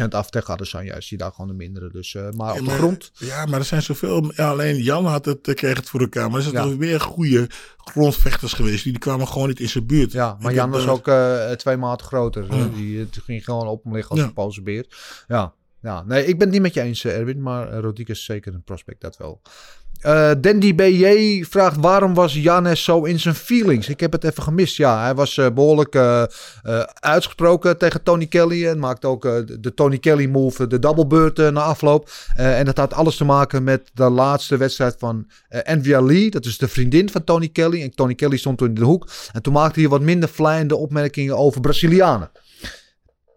100% af tegen Adesanya. Is hij daar gewoon de mindere. Dus, uh, maar ja, op de grond... Ja, maar er zijn zoveel... Ja, alleen Jan had het, uh, kreeg het voor elkaar. Maar er zijn ja. toch weer goede grondvechters geweest. Die kwamen gewoon niet in zijn buurt. Ja, maar Jan was ook twee maten groter. Uh, die ging gewoon op hem liggen als een Poolse beer. Ja. Ja, nee, ik ben het niet met je eens, Erwin. Maar Rodriguez is zeker een prospect, dat wel. Uh, Dandy BJ vraagt waarom was Janes zo in zijn feelings? Ik heb het even gemist. Ja, hij was uh, behoorlijk uh, uitgesproken tegen Tony Kelly. En maakte ook de Tony Kelly move, de doublebeurt na afloop. en dat had alles te maken met de laatste wedstrijd van Envia Lee. Dat is de vriendin van Tony Kelly. En Tony Kelly stond toen in de hoek. En toen maakte hij wat minder vlijende opmerkingen over Brazilianen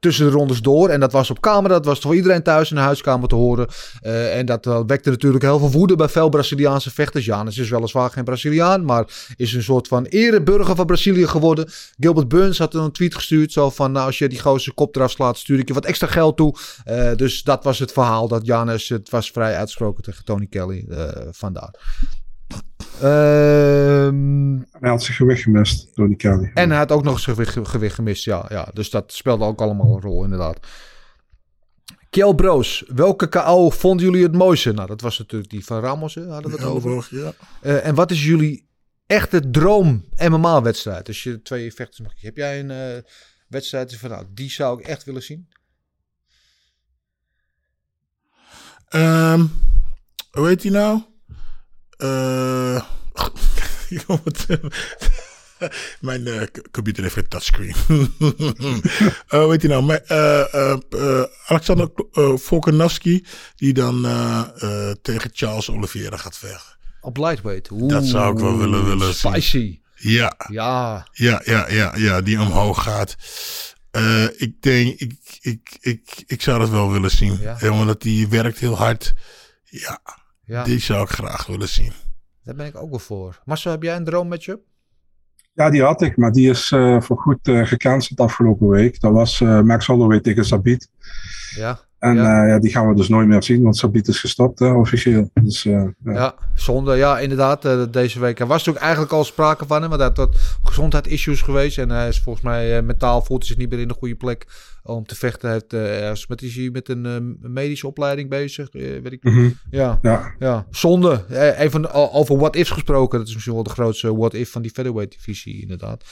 tussen de rondes door. En dat was op camera. Dat was voor iedereen thuis in de huiskamer te horen. Uh, en dat uh, wekte natuurlijk heel veel woede bij veel Braziliaanse vechters. Janus is weliswaar geen Braziliaan. Maar is een soort van ereburger van Brazilië geworden. Gilbert Burns had een tweet gestuurd. Zo van, nou als je die gozer kop eraf slaat, stuur ik je wat extra geld toe. Uh, dus dat was het verhaal. Dat Janus, het was vrij uitgesproken tegen Tony Kelly. vandaar. Uh, hij had zijn gewicht gemist, Tony Kelly. En hij had ook nog zijn gewicht, gewicht gemist, ja, ja. Dus dat speelde ook allemaal een rol, inderdaad. Kjell Broos, welke KO vonden jullie het mooiste? Nou, dat was natuurlijk die van Ramos, hè, hadden we het ja, over. Ja. Uh, en wat is jullie echte droom MMA-wedstrijd? Als je twee vechters mag Heb jij een uh, wedstrijd van, nou, die zou ik echt willen zien? Um, hoe heet hij nou? Eh, [LAUGHS] [LAUGHS] Mijn eh, computer heeft een touchscreen. [LAUGHS] Nou? Mijn, eh, eh, eh, Alexander Volkanovski, die dan tegen Charles Oliveira gaat vechten. Op lightweight. Dat zou ik wel willen- willen zien. Spicy. Ja, Ja. ja, ja, ja, ja, die omhoog gaat. Ik denk, ik, ik, ik, ik zou dat wel willen zien. Ja. Ja. Want die werkt heel hard. Ja, Ja, die zou ik graag willen zien. daar ben ik ook wel voor. Marcel, heb jij een droommatchup? Ja, die had ik, maar die is eh voor goed eh gecanceld afgelopen week. Dat was eh, Max Holloway tegen Sabit. Ja. En Ja. ja. ja, die gaan we dus nooit meer zien, want Sabit is gestopt hè, officieel. Dus eh, ja. Ja, zonde. Ja, inderdaad. eh, deze week. Er was natuurlijk eigenlijk al sprake van hem. Want hij had wat gezondheidsissues geweest. En hij is volgens mij eh, mentaal voelt hij zich niet meer in de goede plek om te vechten. Heeft, is met, is hij met een eh, medische opleiding bezig. eh, weet ik. Mhm. Ja. ja. Ja, zonde. Even over what ifs gesproken. Dat is misschien wel de grootste what if van die featherweight divisie inderdaad.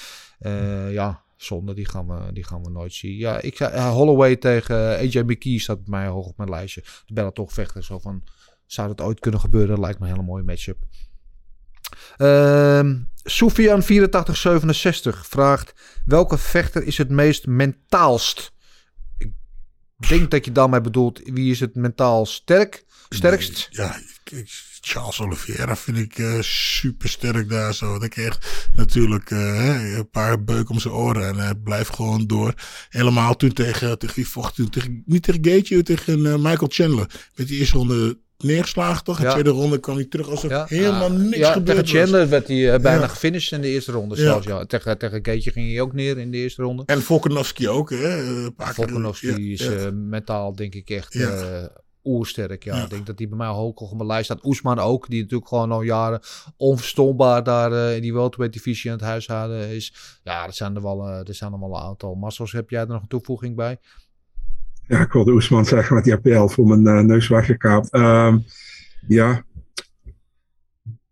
Ja, zonde. Die gaan, we, die gaan we nooit zien. Ja, ik zei Holloway tegen AJ McKee staat bij mij hoog op mijn lijstje. De bellen toch vechten. Zo van, zou dat ooit kunnen gebeuren? Lijkt me een hele mooie matchup. Ehm Soufian 8467 vraagt: welke vechter is het meest mentaalst? Denk dat je daarmee bedoelt wie is het mentaal sterk, sterkst? Ja, Charles Oliveira vind ik eh super sterk daar zo. Dat kreeg natuurlijk eh, een paar beuken om zijn oren en hij blijft gewoon door. Helemaal toen tegen, tegen wie vocht toen? Tegen, niet tegen Gaethje, tegen eh, Michael Chandler. Met die eerste ronde neergeslagen toch? In de tweede ronde kwam hij terug alsof Ja, helemaal Ah, niks ja, gebeurd Tegen Chandler werd hij eh, bijna Ja. gefinished in de eerste ronde. Zelfs, ja. Tegen, tegen Gaethje ging hij ook neer in de eerste ronde. En Volkanovski ook, hè? eh, Volkanovski is eh, mentaal denk ik echt oersterk. Ja. Ik denk dat hij bij mij hoog op mijn lijst staat. Oesman ook, die natuurlijk gewoon al jaren onverstoombaar daar in die welterweight divisie aan het huishouden is. Ja, dat zijn er wel, er zijn er wel een aantal. Massels, heb jij er nog een toevoeging bij? Ja, ik wilde Oesman zeggen met die APL voor mijn eh, neus weggekaapt. Ehm, ja.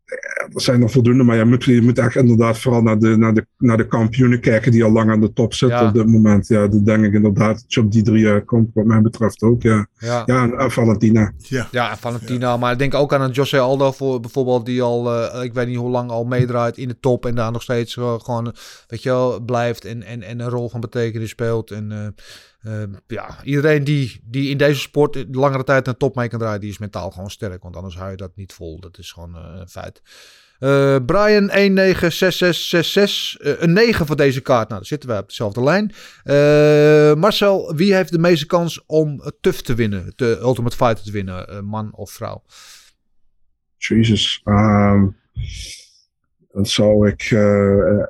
Eh, Er zijn er voldoende, maar je moet, je moet echt inderdaad vooral naar de, naar, de, naar de kampioenen kijken die al lang aan de top zitten Ja. op dit moment. Ja, dat denk ik inderdaad dat je op die drie eh, komt, wat mij betreft ook. Ja, Ja. ja en Valentina. Ja. Ja, Valentina. Maar ik denk ook aan een Jose Aldo voor bijvoorbeeld, die al, eh, ik weet niet hoe lang al meedraait in de top en daar nog steeds gewoon, weet je wel, blijft en, en, en een rol van betekenis speelt. En eh, eh, ja, iedereen die, die in deze sport langere tijd een top mee kan draaien, die is mentaal gewoon sterk. Want anders hou je dat niet vol. Dat is gewoon eh, een feit. Eh, Brian 196666, eh, een 9 voor deze kaart. Nou, dan zitten wij op dezelfde lijn. Eh, Marcel, wie heeft de meeste kans om TUF te winnen? De Ultimate Fighter te winnen, eh, man of vrouw? Jezus. Ehm, dan zou ik eh, eh,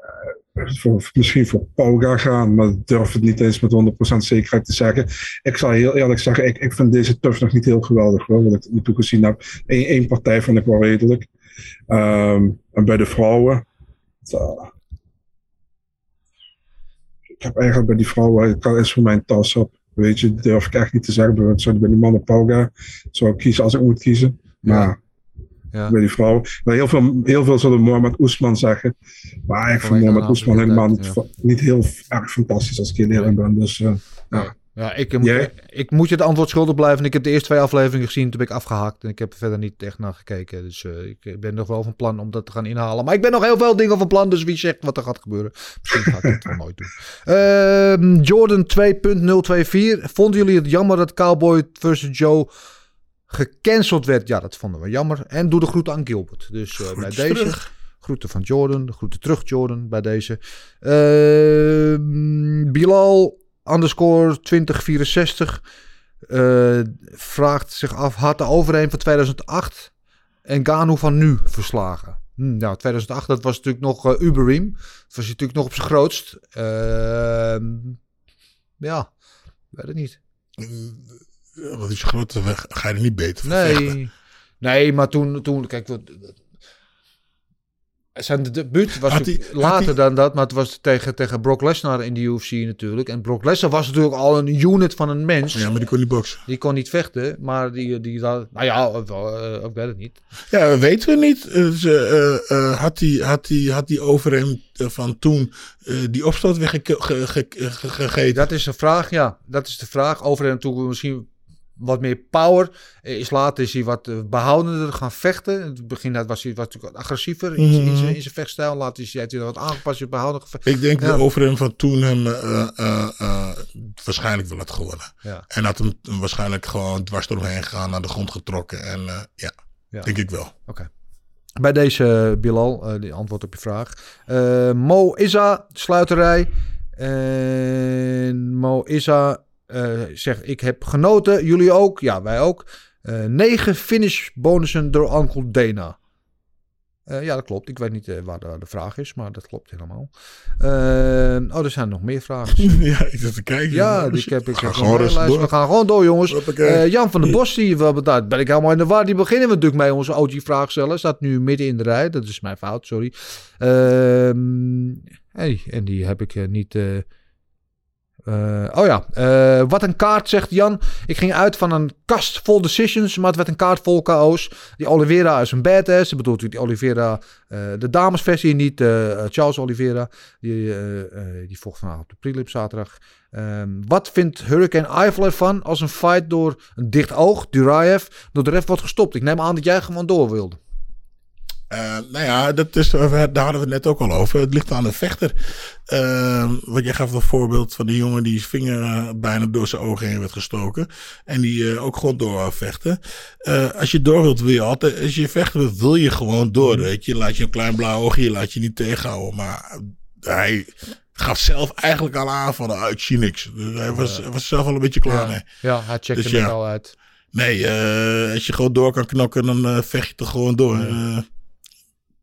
voor, misschien voor Pauga gaan, maar ik durf het niet eens met 100% zekerheid te zeggen. Ik zal heel eerlijk zeggen, ik, ik vind deze TUF nog niet heel geweldig, hoor, wat ik toe gezien heb. Eén één partij vond ik wel redelijk. Ehm, en bij de vrouwen. eh, ik heb eigenlijk bij die vrouwen, het kan- is voor mij een tas-up. Weet je, durf ik echt niet te zeggen. Bij- bij die mannen Pauga zou ik kiezen als ik moet kiezen. Maar. Bij die vrouwen. Maar heel veel, heel veel zullen Mohamed Oesman zeggen. Maar ik vind Mohamed Oesman helemaal niet, niet heel erg fantastisch als ik heel eerlijk ben. Dus eh, ja. Ja, ik, moet, Jij? ik moet je het antwoord schuldig blijven. Ik heb de eerste twee afleveringen gezien, toen ben ik afgehaakt. En ik heb er verder niet echt naar gekeken. Dus eh, ik ben nog wel van plan om dat te gaan inhalen. Maar ik ben nog heel veel dingen van plan, dus wie zegt wat er gaat gebeuren. Misschien ga ik het wel nooit doen. [LAUGHS] Ehm, Jordan 2.024. Vonden jullie het jammer dat Cowboy versus Joe gecanceld werd? Ja, dat vonden we jammer. En doe de groeten aan Gilbert. Dus eh, bij deze... terug. Groeten van Jordan. De groeten terug, Jordan, bij deze. Ehm, Bilal underscore 2064 eh, vraagt zich af: had de overeen van 2008 en Gano van nu verslagen? Hm, nou, 2008, dat was natuurlijk nog eh Uberim. Dat was natuurlijk nog op zijn grootst. Ehm, ja, weet het niet. Wat is je grote weg? Ga je er niet beter van vechten? Nee, nee maar toen, toen kijk, wat- zijn de debuut was had later dan dat, maar het was tegen, tegen Brock Lesnar in de UFC natuurlijk. En Brock Lesnar was natuurlijk al een unit van een mens. Ja, maar die kon niet boksen. Die kon niet vechten, maar die, die nou ja, ik weet het niet. Ja, weten we niet. Ze, eh, eh, had die, had die, had die overheen eh, van toen eh, die opstoot weer geke- ge- ge- ge- gegeten? Dat is de vraag, ja. Dat is de vraag. Over en toe misschien wat meer power. Is later is hij wat eh, behoudender gaan vechten. In het begin dat was hij wat agressiever in, zijn- in, zijn, in zijn vechtstijl. Later is hij, heeft hij wat aangepast, behouden. Ik denk Ja. de overheen van toen hem eh, eh, waarschijnlijk wel had gewonnen. Ja. En had hem waarschijnlijk gewoon dwars doorheen gegaan, naar de grond getrokken. En ja, Ja. denk ik wel. Oké. Bij deze, Bilal, die antwoord op je vraag. Mo Isa, sluiterij. En Mo Isa eh, zegt, ik heb genoten. Jullie ook? Ja, wij ook. Eh, negen finish bonussen door Uncle Dana. Eh, ja, dat klopt. Ik weet niet waar de, de vraag is, maar dat klopt helemaal. Oh, er zijn nog meer vragen. [LAUGHS] ja, ik zit te kijken. Ja, ik heb, ik Ga gewoon. We gaan gewoon door, jongens. Jan van der Bos, die, we- daar ben ik helemaal in de war. Die beginnen we natuurlijk mee, onze OG-vraag stellen. Staat nu midden in de rij. Dat is mijn fout, sorry. Ehm, hey, en die heb ik niet... eh, oh ja, eh, wat een kaart, zegt Jan. Ik ging uit van een kast vol decisions, maar het werd een kaart vol KO's. Die Oliveira is een badass. Dat bedoelt die Oliveira, eh, de damesversie, niet Charles Oliveira. Die, die vocht vanavond op de prelim zaterdag. Ehm, wat vindt Hurricane Eiffel ervan als een fight door een dicht oog, Duraev, door de ref wordt gestopt? Ik neem aan dat jij gewoon door wilde. Eh, nou ja, dat is, daar hadden we het net ook al over. Het ligt aan de vechter. Eh, want jij gaf het voorbeeld van die jongen die zijn vinger eh, bijna door zijn ogen heen werd gestoken. En die eh, ook gewoon door vechten. Eh, als je door wilt, wil je altijd. Als je vechten wilt, wil je gewoon door. Weet je, laat je een klein blauw oogje, je laat je niet tegenhouden. Maar hij gaf zelf eigenlijk al aan van, ah, ik zie niks. Dus hij was, was zelf al een beetje klaar mee. Ja, hij checkte Dus het ja. al uit. Nee, eh, als je gewoon door kan knokken, dan eh, vecht je er gewoon door. Eh,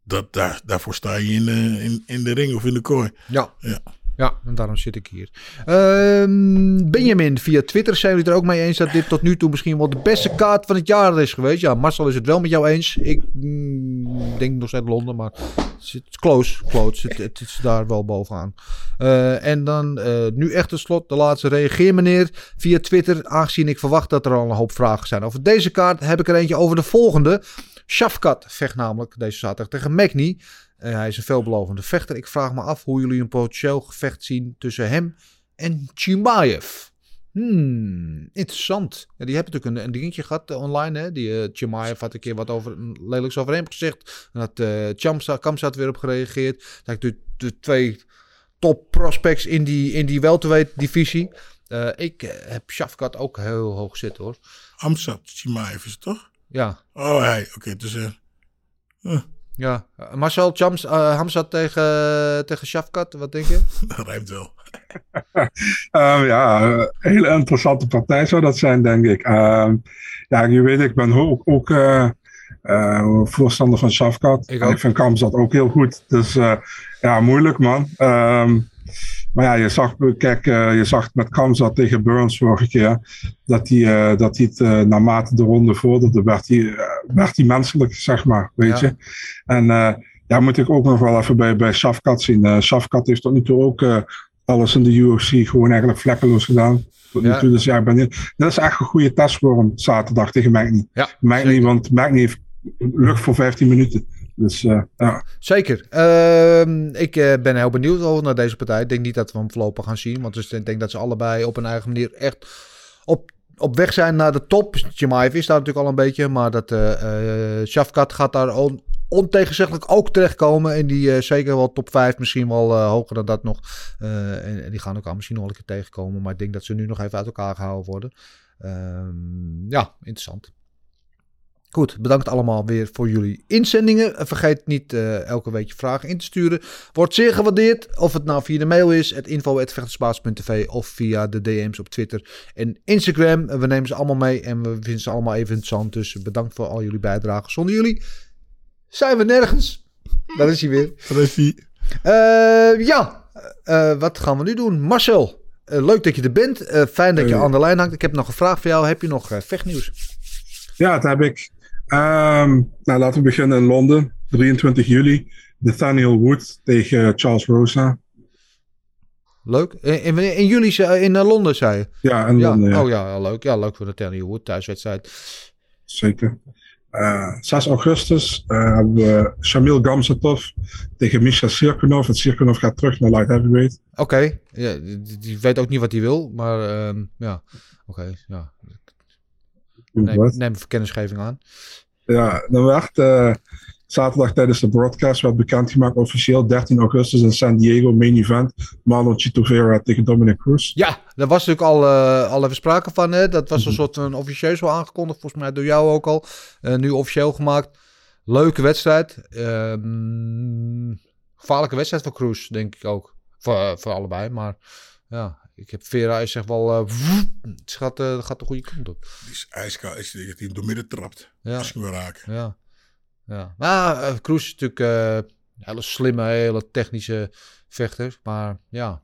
dat, daar, daarvoor sta je in, eh, in, in de ring of in de kooi. Ja. Ja. Ja, en daarom zit ik hier. Ehm, Benjamin, via Twitter zijn jullie het er ook mee eens dat dit tot nu toe misschien wel de beste kaart van het jaar is geweest. Ja, Marcel is het wel met jou eens. Ik mm, denk nog steeds Londen, maar het is close, close. Het, het is daar wel bovenaan. Eh, en dan eh, nu echt ten slot de laatste reageer meneer via Twitter. Aangezien ik verwacht dat er al een hoop vragen zijn over deze kaart, heb ik er eentje over de volgende. Shafkat vecht namelijk deze zaterdag tegen Magny. Eh, hij is een veelbelovende vechter. Ik vraag me af hoe jullie een potentieel gevecht zien tussen hem en Chimaev. Hmm, interessant. Ja, die hebben natuurlijk een, een dingetje gehad eh, online. Hè? Die eh Chimaev had een keer wat over, een lelijks over hem gezegd. En had eh Chamsa, weer op gereageerd. Dat de, de twee top prospects in die, in die welterweight divisie. Ik heb Shafkat ook heel hoog zitten hoor. Amsat Chimaev is het toch? Ja, Oh, hij. Oké, dus... eh, eh, ja. Eh, Marcel Chams, eh, Hamzat tegen, tegen Shafkat, wat denk je? [LAUGHS] dat rijmt wel. [LAUGHS] Ehm, ja, een hele interessante partij zou dat zijn, denk ik. Ehm, ja, je weet, ik ben ook, ook eh, eh, voorstander van Shafkat. Ik En ik vind Kamzat ook heel goed. Dus eh, ja, moeilijk man. Ehm, maar ja, je zag, kijk, eh, je zag met Kamzat tegen Burns vorige keer. Dat hij, eh, dat hij het eh, naarmate de ronde vorderde, werd hij, werd hij menselijk, zeg maar. Weet Ja. je. En ja, moet ik ook nog wel even bij, bij Shafkat zien. Shafkat heeft tot nu toe ook alles in de UFC gewoon eigenlijk vlekkeloos gedaan. Tot nu Ja. toe. Dus ja, ben heel- dat is echt een goede test voor hem zaterdag tegen Magny. Ja, Magny, want Magny heeft lucht voor 15 minuten. Dus eh, ja. Zeker. Ehm, ik eh, ben heel benieuwd over naar deze partij. Ik denk niet dat we hem voorlopig gaan zien. Want dus ik denk dat ze allebei op hun eigen manier echt op, op weg zijn naar de top. Chimaev is daar natuurlijk al een beetje. Maar dat eh Shafkat gaat daar on, ontegenzeggelijk ook terechtkomen. En die zeker wel top 5, misschien wel hoger dan dat nog. En, en die gaan elkaar misschien nog wel een keer tegenkomen. Maar ik denk dat ze nu nog even uit elkaar gehouden worden. Ehm, ja, interessant. Goed, bedankt allemaal weer voor jullie inzendingen. En Vergeet niet eh, elke week je vragen in te sturen. Wordt zeer gewaardeerd. Of het nou via de mail is, het info.vechtersbaas.tv of via de DM's op Twitter en Instagram. We nemen ze allemaal mee en we vinden ze allemaal even interessant. Dus bedankt voor al jullie bijdragen. Zonder jullie zijn we nergens. Daar is hij weer. Dat is. Eh, ja, Eh, wat gaan we nu doen? Marcel, leuk dat je er bent. Fijn dat je aan de lijn hangt. Ik heb nog een vraag voor jou. Heb je nog vechtnieuws? ja, dat heb ik. Ehm, nou, laten we beginnen in Londen. 23 juli. Nathaniel Wood tegen Charles Rosa. Leuk. In, in, in juli zei- in eh, Londen, zei je? Ja, in Ja. Londen. Ja. Oh ja, leuk. Ja, leuk voor de Terry Wood thuiswedstrijd. Zeker. Eh, 6 augustus eh, hebben we Shamil Gamzatov tegen Misha Sirkunov. En Sirkunov gaat terug naar light heavyweight. Oké. Ja, die, die weet ook niet wat hij wil, maar ehm, ja. Oké, ja. Neem, neem kennisgeving aan. Ja, dan werd eh, zaterdag tijdens de broadcast werd bekendgemaakt officieel 13 augustus in San Diego main event Marlon Chito Vera tegen Dominic Cruz. Ja, daar was natuurlijk al, eh, al even sprake van. Hè? Dat was een soort van officieus al aangekondigd. Volgens mij door jou ook al. Eh, nu officieel gemaakt. Leuke wedstrijd. Ehm, gevaarlijke wedstrijd voor Cruz, denk ik ook. Voor, voor allebei. Maar ja, ik heb Vera is echt wel... eh, het gaat, eh, gaat de goede kant op. Die is ijskoud. Is die, dat hij hem door midden trapt. Ja. Misschien wel raken. Ja. ja. Maar eh, Cruz is natuurlijk een hele slimme, hele technische vechter. Maar ja,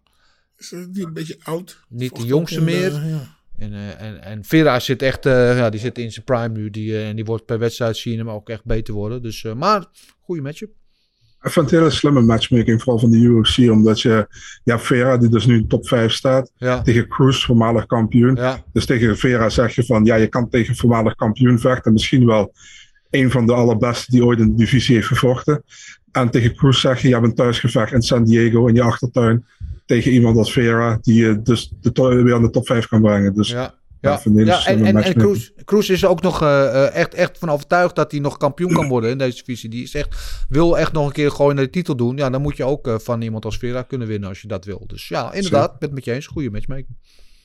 Is niet een beetje oud? Niet de jongste meer. de- ja. En, en, en Vera zit echt, ja, die zit in zijn prime nu. Die, en die wordt per wedstrijd zien hem ook echt beter worden. Dus, maar, goede matchup. Ik vind het een hele slimme matchmaking, vooral van de UFC, omdat je, hebt Vera die dus nu in top 5 staat, Ja. tegen Cruz, voormalig kampioen. Ja, Dus tegen Vera zeg je van, ja, je kan tegen voormalig kampioen vechten, misschien wel een van de allerbeste die ooit in de divisie heeft gevochten. En tegen Cruz zeg je, je hebt een thuisgevecht in San Diego in je achtertuin tegen iemand als Vera, die je dus de weer aan de top 5 kan brengen. Dus ja. Ja, Ja, en, slimme en. Cruz, Cruz is ook nog eh, eh, echt, echt van overtuigd dat hij nog kampioen kan worden in deze divisie. Die is echt, wil echt nog een keer gewoon naar de titel doen. Ja, dan moet je ook eh, van iemand als Vera kunnen winnen als je dat wil. Dus ja, inderdaad, ben het met je eens. Goede matchmaking.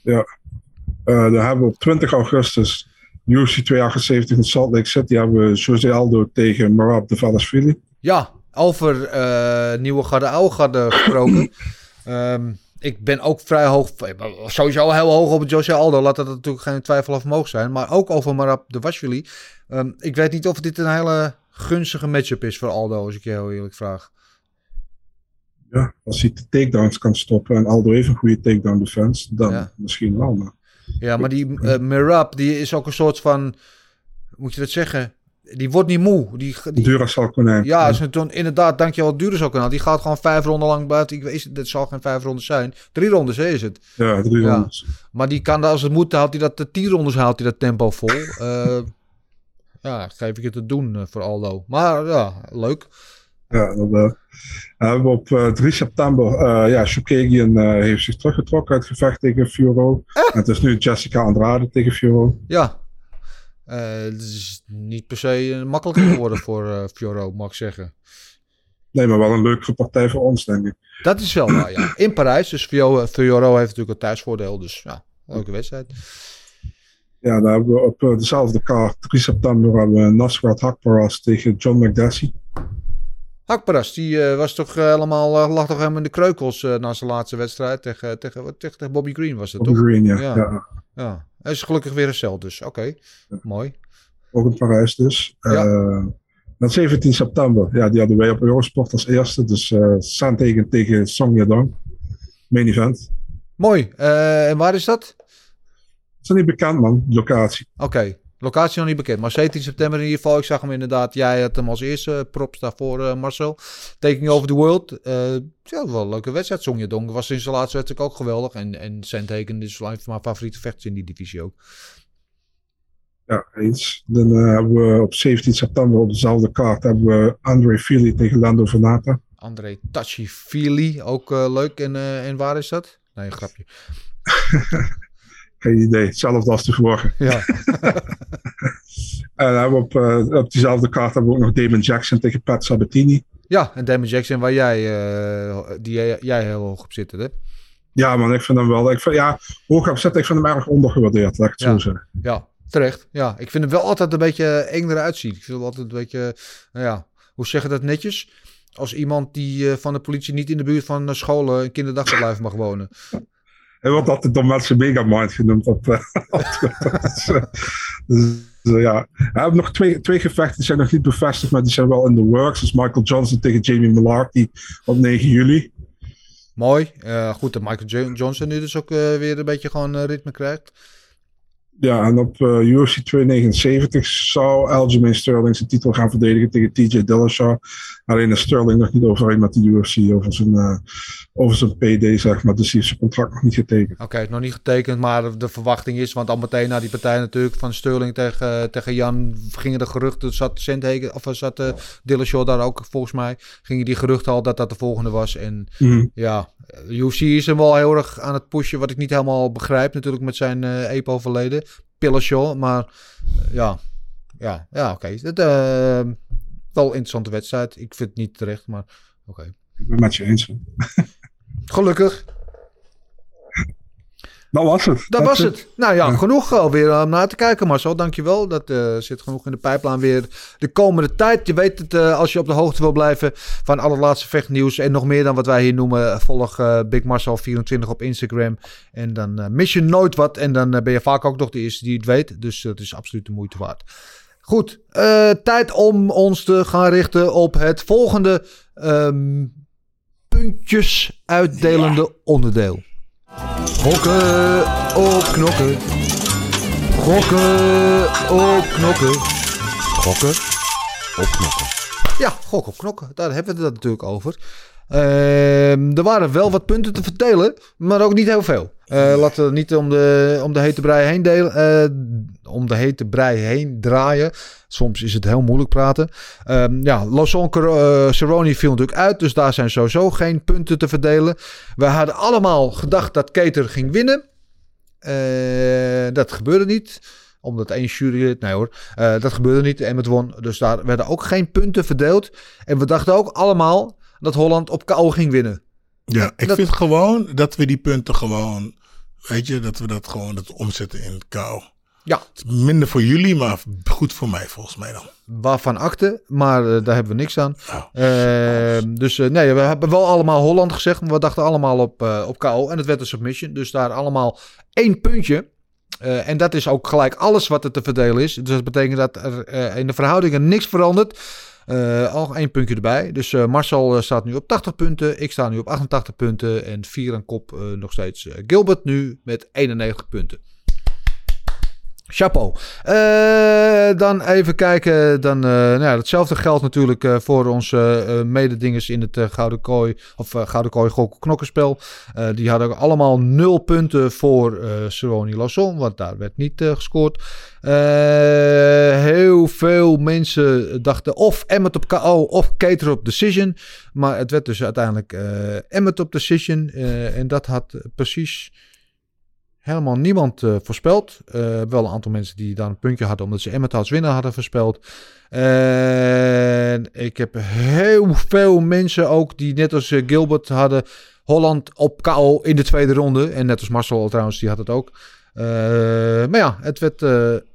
Ja. Eh, dan hebben we op 20 augustus UFC 278 in Salt Lake City hebben we Jose Aldo tegen Marab de Valasvili. Ja, over eh, nieuwe garde, oude garde gesproken. [CLEARS THROAT] Ehm, ik ben ook vrij hoog, sowieso heel hoog op Jose Aldo. Laat dat natuurlijk geen twijfel over mogen zijn. Maar ook over Marab de Vashvili. Ehm, ik weet niet of dit een hele gunstige matchup is voor Aldo, als ik je heel eerlijk vraag. Ja, als hij de takedowns kan stoppen en Aldo heeft een goede takedown defense, dan Ja. misschien wel. Maar Ja, maar die Marab, die is ook een soort van, moet je dat zeggen? Die wordt niet moe. Die, die, Duracell konijn. Ja, is het dan, inderdaad, dankjewel ook aan. Die gaat gewoon vijf ronden lang buiten. Ik weet, het zal geen vijf rondes zijn. Drie rondes hè, is het. Ja, drie Ja. rondes. Maar die kan, als het moet, houdt hij dat de tien rondes houdt hij dat tempo vol. [LAUGHS] Eh, ja, geef ik het te doen eh, voor Aldo. Maar ja, leuk. Ja, dat wel. Dan hebben op eh, 3 september, eh ja, Shukagian heeft zich teruggetrokken uit het gevecht tegen Fioro. En het is nu Jessica Andrade tegen Fioro. Ja. Eh, het is niet per se eh, makkelijker geworden voor eh Fioro, mag ik zeggen. Nee, maar wel een leuke partij voor ons, denk ik. Dat is wel waar, ja. In Parijs. Dus Fioro, Fioro heeft natuurlijk een thuisvoordeel. Dus ja, leuke wedstrijd. Ja, dan hebben we op dezelfde kaart, 3 september, hebben we Nasrat Hakparas tegen John McDessie. Hakparas, die was toch helemaal, eh, lag toch helemaal in de kreukels na zijn laatste wedstrijd. Tegen, tegen, tegen, tegen Bobby Green was het Bobby toch? Green, ja. Ja. ja. Ja. Hij is gelukkig weer hersteld, dus oké. Mooi. Ook in Parijs dus. Ja. Eh, dan 17 september, ja, die hadden wij op Eurosport als eerste. Dus eh Sandhagen tegen Song Yadong. Main event. Mooi. Eh, en waar is dat? is nog niet bekend, man, locatie. Oké, locatie nog niet bekend. Maar 17 september in ieder geval. Ik zag hem inderdaad. Jij had hem als eerste. Props daarvoor, eh, Marcel. Taking over the world. Eh, ja, wel een leuke wedstrijd. Song Yadong was in zijn laatste wedstrijd ook geweldig. En, en Sandhagen is een van mijn favoriete vechters in die divisie ook. Ja, eens. Dan eh, hebben we op 17 september op dezelfde kaart hebben we Andre Fili tegen Lando Venata. André Tachifili, ook eh, leuk. En, eh, en waar is dat? Nee, een grapje. [LAUGHS] Geen idee, hetzelfde als de vorige. Ja. [LAUGHS] En hebben op, eh, op diezelfde kaart hebben we ook nog Damon Jackson tegen Pat Sabatini. Ja, en Damon Jackson, waar jij, eh, die jij, heel hoog op zit, hè? Ja, man, ik vind hem wel. Ik vind, ja, hoog op zetten, ik vind hem erg ondergewaardeerd, laat ik het Ja. zo zeggen. Ja, terecht. Ja, ik vind hem wel altijd een beetje eng eruit zien. Ik vind hem altijd een beetje, nou ja, hoe zeg je dat netjes? Als iemand die eh, van de politie niet in de buurt van scholen en kinderdagverblijf mag wonen. Hij wordt altijd door mensen Megamind genoemd op, eh, [LAUGHS] Twitter. dus, eh, dus, eh, ja. We hebben nog twee, twee gevechten, die zijn nog niet bevestigd, maar die zijn wel in the works. Dus Michael Johnson tegen Jamie Mullarky op 9 juli. Mooi. Goed dat Michael Jo- Johnson nu dus ook weer een beetje gewoon ritme krijgt. Ja, en op eh, UFC 279 zou Aljamain Sterling zijn titel gaan verdedigen tegen TJ Dillashaw. Alleen is Sterling nog niet overeen met de UFC over zijn, eh, over zijn PD, zeg maar. Dus hij heeft zijn contract nog niet getekend. Oké, nog niet getekend, maar de, verwachting is, want al meteen na die partij natuurlijk van Sterling tegen, tegen Jan gingen de geruchten, zat Sandhagen, of zat uh, Dillashaw daar ook volgens mij, gingen die geruchten al dat dat de volgende was. En Mhm. ja, UFC is hem wel heel erg aan het pushen, wat ik niet helemaal begrijp natuurlijk met zijn eh EPO verleden. Pillenshow. Maar eh, ja, ja, ja oké. Het, eh, Wel een interessante wedstrijd. Ik vind het niet terecht, maar oké. Ik ben met je eens. Gelukkig. Dat was het. Dat was het. Nou ja, genoeg alweer om naar te kijken, Marcel. Dankjewel. Dat eh, zit genoeg in de pijplijn weer de komende tijd. Je weet het, eh, als je op de hoogte wil blijven van alle laatste vechtnieuws en nog meer dan wat wij hier noemen, volg eh, Big Marcel24 op Instagram. En dan eh, mis je nooit wat. En dan eh, ben je vaak ook nog de eerste die het weet. Dus dat is absoluut de moeite waard. Goed, eh, tijd om ons te gaan richten op het volgende ehm, puntjes uitdelende onderdeel. Gokken op knokken. Gokken op knokken. Gokken op knokken. Ja, gok op knokken. Daar hebben we het natuurlijk over. Ehm, er waren wel wat punten te verdelen, maar ook niet heel veel. Eh, laten we niet om de, om de hete brei heen delen. eh, om de hete brei heen draaien. Soms is het heel moeilijk praten. Ehm, ja, Cerrone viel natuurlijk uit. Dus daar zijn sowieso geen punten te verdelen. We hadden allemaal gedacht dat Keter ging winnen. Eh, dat gebeurde niet omdat één jurylid, nee hoor, eh, dat gebeurde niet. Emmet won, dus daar werden ook geen punten verdeeld. En we dachten ook allemaal dat Holland op KO ging winnen. Ja, ik Dat- vind gewoon dat we die punten gewoon, weet je, dat we dat gewoon dat omzetten in kou. Ja. Minder voor jullie, maar goed voor mij volgens mij dan. Waarvan akte, maar eh, daar hebben we niks aan. Ehm, dus eh, nee, we hebben wel allemaal Holland gezegd, maar we dachten allemaal op, op KO. En het werd een submission, dus daar allemaal één puntje. En dat is ook gelijk alles wat er te verdelen is. Dus dat betekent dat er in de verhoudingen niks verandert. Eh, al één puntje erbij. Dus eh, Marcel eh, staat nu op 80 punten. Ik sta nu op 88 punten. En vier aan kop nog steeds Gilbert nu met 91 punten. Chapeau. Eh, dan even kijken. Dan, eh, nou ja, hetzelfde geldt natuurlijk eh, voor onze mededingers in het Gouden Kooi. Of Gouden Kooi Knokkenspel. Die hadden allemaal nul punten voor eh Cerrone Lasson. Want daar werd niet gescoord. Heel veel mensen dachten of Emmet op KO of Cater op Decision. Maar het werd dus uiteindelijk Emmet op Decision. En dat had precies helemaal niemand eh, voorspeld. Eh, wel een aantal mensen die daar een puntje hadden omdat ze Emmet als winnaar hadden voorspeld. En ik heb heel veel mensen ook die net als eh, Gilbert hadden Holland op KO in de tweede ronde. En net als Marcel trouwens, die had het ook. Maar ja, het werd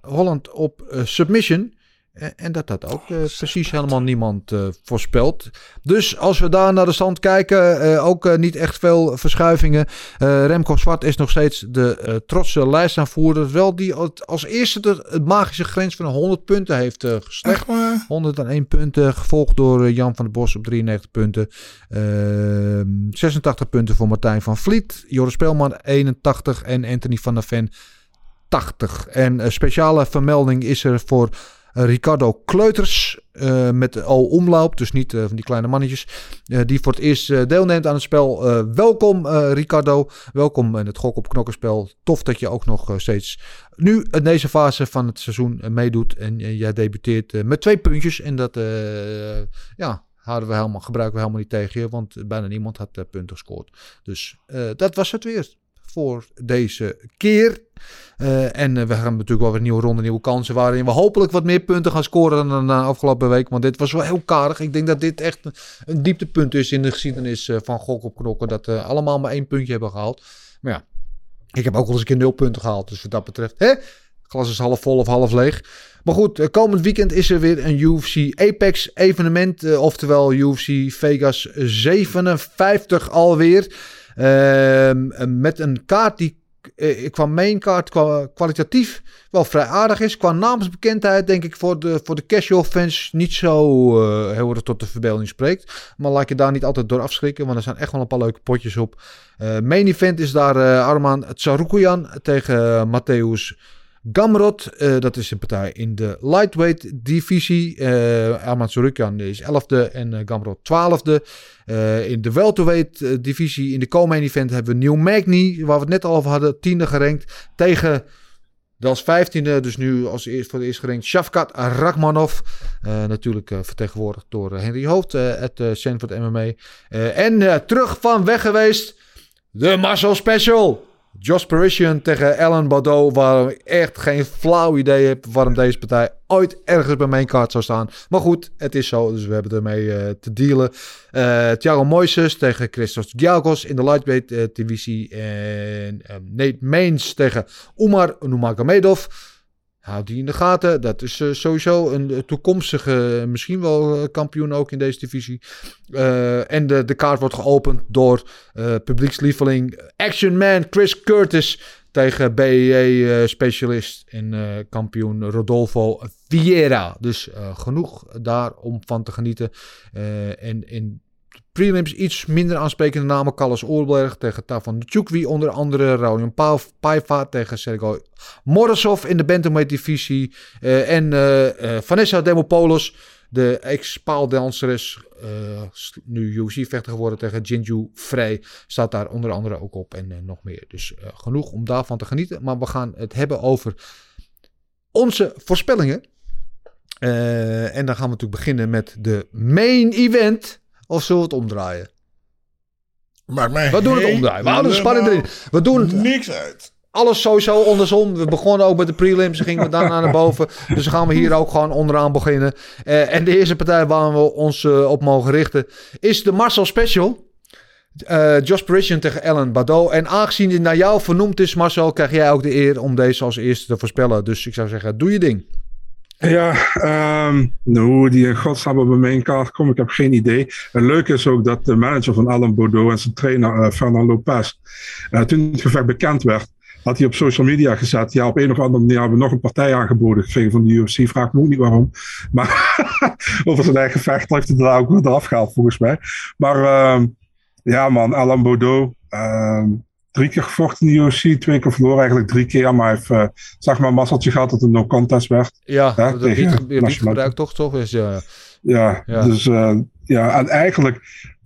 Holland op submission. Eh, En dat had ook eh, precies helemaal niemand eh, voorspeld. Dus als we daar naar de stand kijken, ook niet echt veel verschuivingen. Remco Zwart is nog steeds de trotse lijstaanvoerder. Wel die als- eerste de, het magische grens van 100 punten heeft geslecht. Echt waar? 101 punten, gevolgd door Jan van der Bos op 93 punten. Ehm 86 punten voor Martijn van Vliet. Joris Spelman 81 en Anthony van der Ven 80. En een speciale vermelding is er voor Ricardo Kleuters eh, met de O-omloop. Dus niet eh, van die kleine mannetjes. eh, die voor het eerst eh, deelneemt aan het spel. Eh, welkom eh, Ricardo. Welkom in het Gok op Knokkenspel. Tof dat je ook nog eh, steeds nu in deze fase van het seizoen eh, meedoet. En eh, jij debuteert eh, met twee puntjes. En dat eh, ja, houden we helemaal, gebruiken we helemaal niet tegen je. Want bijna niemand had eh, punten gescoord. Dus eh, dat was het weer voor deze keer. Eh, en eh, we gaan natuurlijk wel weer nieuwe ronde, nieuwe kansen. Waarin we hopelijk wat meer punten gaan scoren dan de afgelopen week. Want dit was wel heel karig. Ik denk dat dit echt een, dieptepunt is in de geschiedenis eh, van Gok op Knokken. Dat we allemaal maar één puntje hebben gehaald. Maar ja, ik heb ook wel eens een keer nul punten gehaald. Dus wat dat betreft, hè? Glas is half vol of half leeg. Maar goed, komend weekend is er weer een UFC Apex evenement. oftewel UFC Vegas 57 alweer. Ehm, met een kaart die eh, qua mainkaart qua kwalitatief wel vrij aardig is. Qua naamsbekendheid denk ik voor de, voor de casual fans niet zo eh, heel erg tot de verbeelding spreekt. Maar laat je daar niet altijd door afschrikken, want er zijn echt wel een paar leuke potjes op. Eh, main event is daar eh, Arman Tsaroukian tegen uh, Matthäus Gamrot. Uh, dat is een partij in de lightweight divisie. Uh, Arman Tsaroukian is 11e en uh, Gamrot 12e. Uh, in de welterweight divisie in de co-main event hebben we Neil Magny, waar we het net al over hadden, tiende gerankt. Tegen de als vijftiende, dus nu als eerst voor de eerst gerankt, Shavkat Rachmanov. Natuurlijk vertegenwoordigd door Henry Hoofd, het uh, Sanford MMA. en terug van weg geweest, de Marcel Special. Josh Parisian tegen Alan Baudot, waar ik echt geen flauw idee heb waarom deze partij ooit ergens bij mijn kaart zou staan. Maar goed, het is zo, dus we hebben ermee eh, te dealen. Eh Thiago Moises tegen Christos Giagos in de lightweight eh, divisie. En Nate Mains tegen Umar Nurmagomedov. Houd die in de gaten. Dat is eh, sowieso een eh, toekomstige, eh, misschien wel kampioen ook in deze divisie. En de, de kaart wordt geopend door publiekslieveling Action Man Chris Curtis tegen BEE-specialist en eh, kampioen Rodolfo Vieira. Dus genoeg daar om van te genieten. En in prelims iets minder aansprekende namen. Carlos Oorberg tegen Tafan Chukwi onder andere. Raulian Paiva tegen Sergio Morozov in de bantamweight divisie. Eh, en eh, eh, Vanessa Demopoulos, de ex-paaldanseres, nu UFC-vechter geworden tegen Jinju Frey, staat daar onder andere ook op en nog meer. Dus genoeg om daarvan te genieten. Maar we gaan het hebben over onze voorspellingen. En dan gaan we natuurlijk beginnen met de main event. Of zullen we het omdraaien? Maakt mij We doen het omdraaien. We houden de spanning erin. We doen het niks uit. alles sowieso andersom. We begonnen ook met de prelims. Gingen we daarna naar boven. Dus dan gaan we hier ook gewoon onderaan beginnen. Eh, en de eerste partij waar we ons eh, op mogen richten is de Marcel Special. Eh Josh Parisian tegen Ellen Badeau. En aangezien dit naar jou vernoemd is, Marcel, krijg jij ook de eer om deze als eerste te voorspellen. Dus ik zou zeggen, doe je ding. Ja, nou, hoe die in godsnaam op mijn kaart komt, ik heb geen idee. Het leuke is ook dat de manager van Alan Bordeaux en zijn trainer uh, Fernand Lopez, uh, toen het gevecht bekend werd, had hij op social media gezet. Ja, op een of andere manier hebben we nog een partij aangeboden gekregen van de UFC. Vraag me ook niet waarom. Maar [LAUGHS] over zijn eigen vecht heeft hij daar ook weer eraf gehaald, volgens mij. Maar ehm ja, man, Alan Bordeaux. ehm drie keer gevochten in de UFC, twee keer verloren, eigenlijk drie keer. Maar hij heeft, uh, zeg maar, een mazzeltje gehad dat het no contest werd. Ja, dat tegen gebruikt toch? toch? Dus, ja. Ja, Ja. dus uh, ja, en eigenlijk,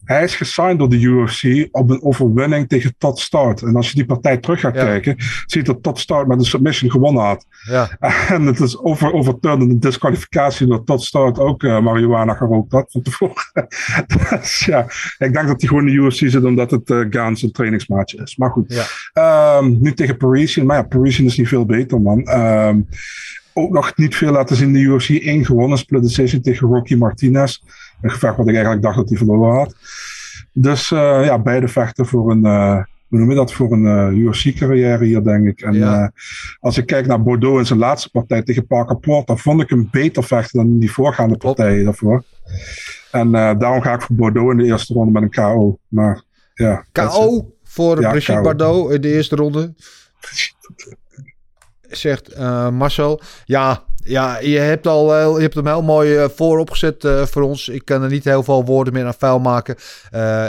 hij is gesigned door de UFC op een overwinning tegen Todd Start. En als je die partij terug gaat Ja. kijken, zie je dat Todd Start met een submission gewonnen had. ja. [LAUGHS] En het is over, overturned in de disqualificatie door Todd Start ook uh, marihuana gerookt had van tevoren. [LAUGHS] dus ja, ik denk dat hij gewoon in de UFC zit omdat het uh, Gaans een trainingsmaatje is. Maar goed, Ja. um, nu tegen Parisian. Maar ja, Parisian is niet veel beter, man. Um, ook nog niet veel laten zien in de UFC. één gewonnen split decision tegen Rocky Martinez. Een gevecht wat ik eigenlijk dacht dat hij verloren had. Dus uh, ja, beide vechten voor een, uh, hoe noem je dat, voor een uh, UFC-carrière hier, denk ik. En Ja. als ik kijk naar Bordeaux in zijn laatste partij tegen Parker Porter, vond ik hem beter vechten dan die voorgaande partijen daarvoor. En daarom ga ik voor Bordeaux in de eerste ronde met een KO. Maar ja. KO voor Ja, Brigitte KO. Bardot in de eerste ronde. Zegt eh, Marcel. Ja, ja, je hebt, al, je hebt hem heel mooi eh, vooropgezet eh, voor ons. Ik kan er niet heel veel woorden meer aan vuil maken.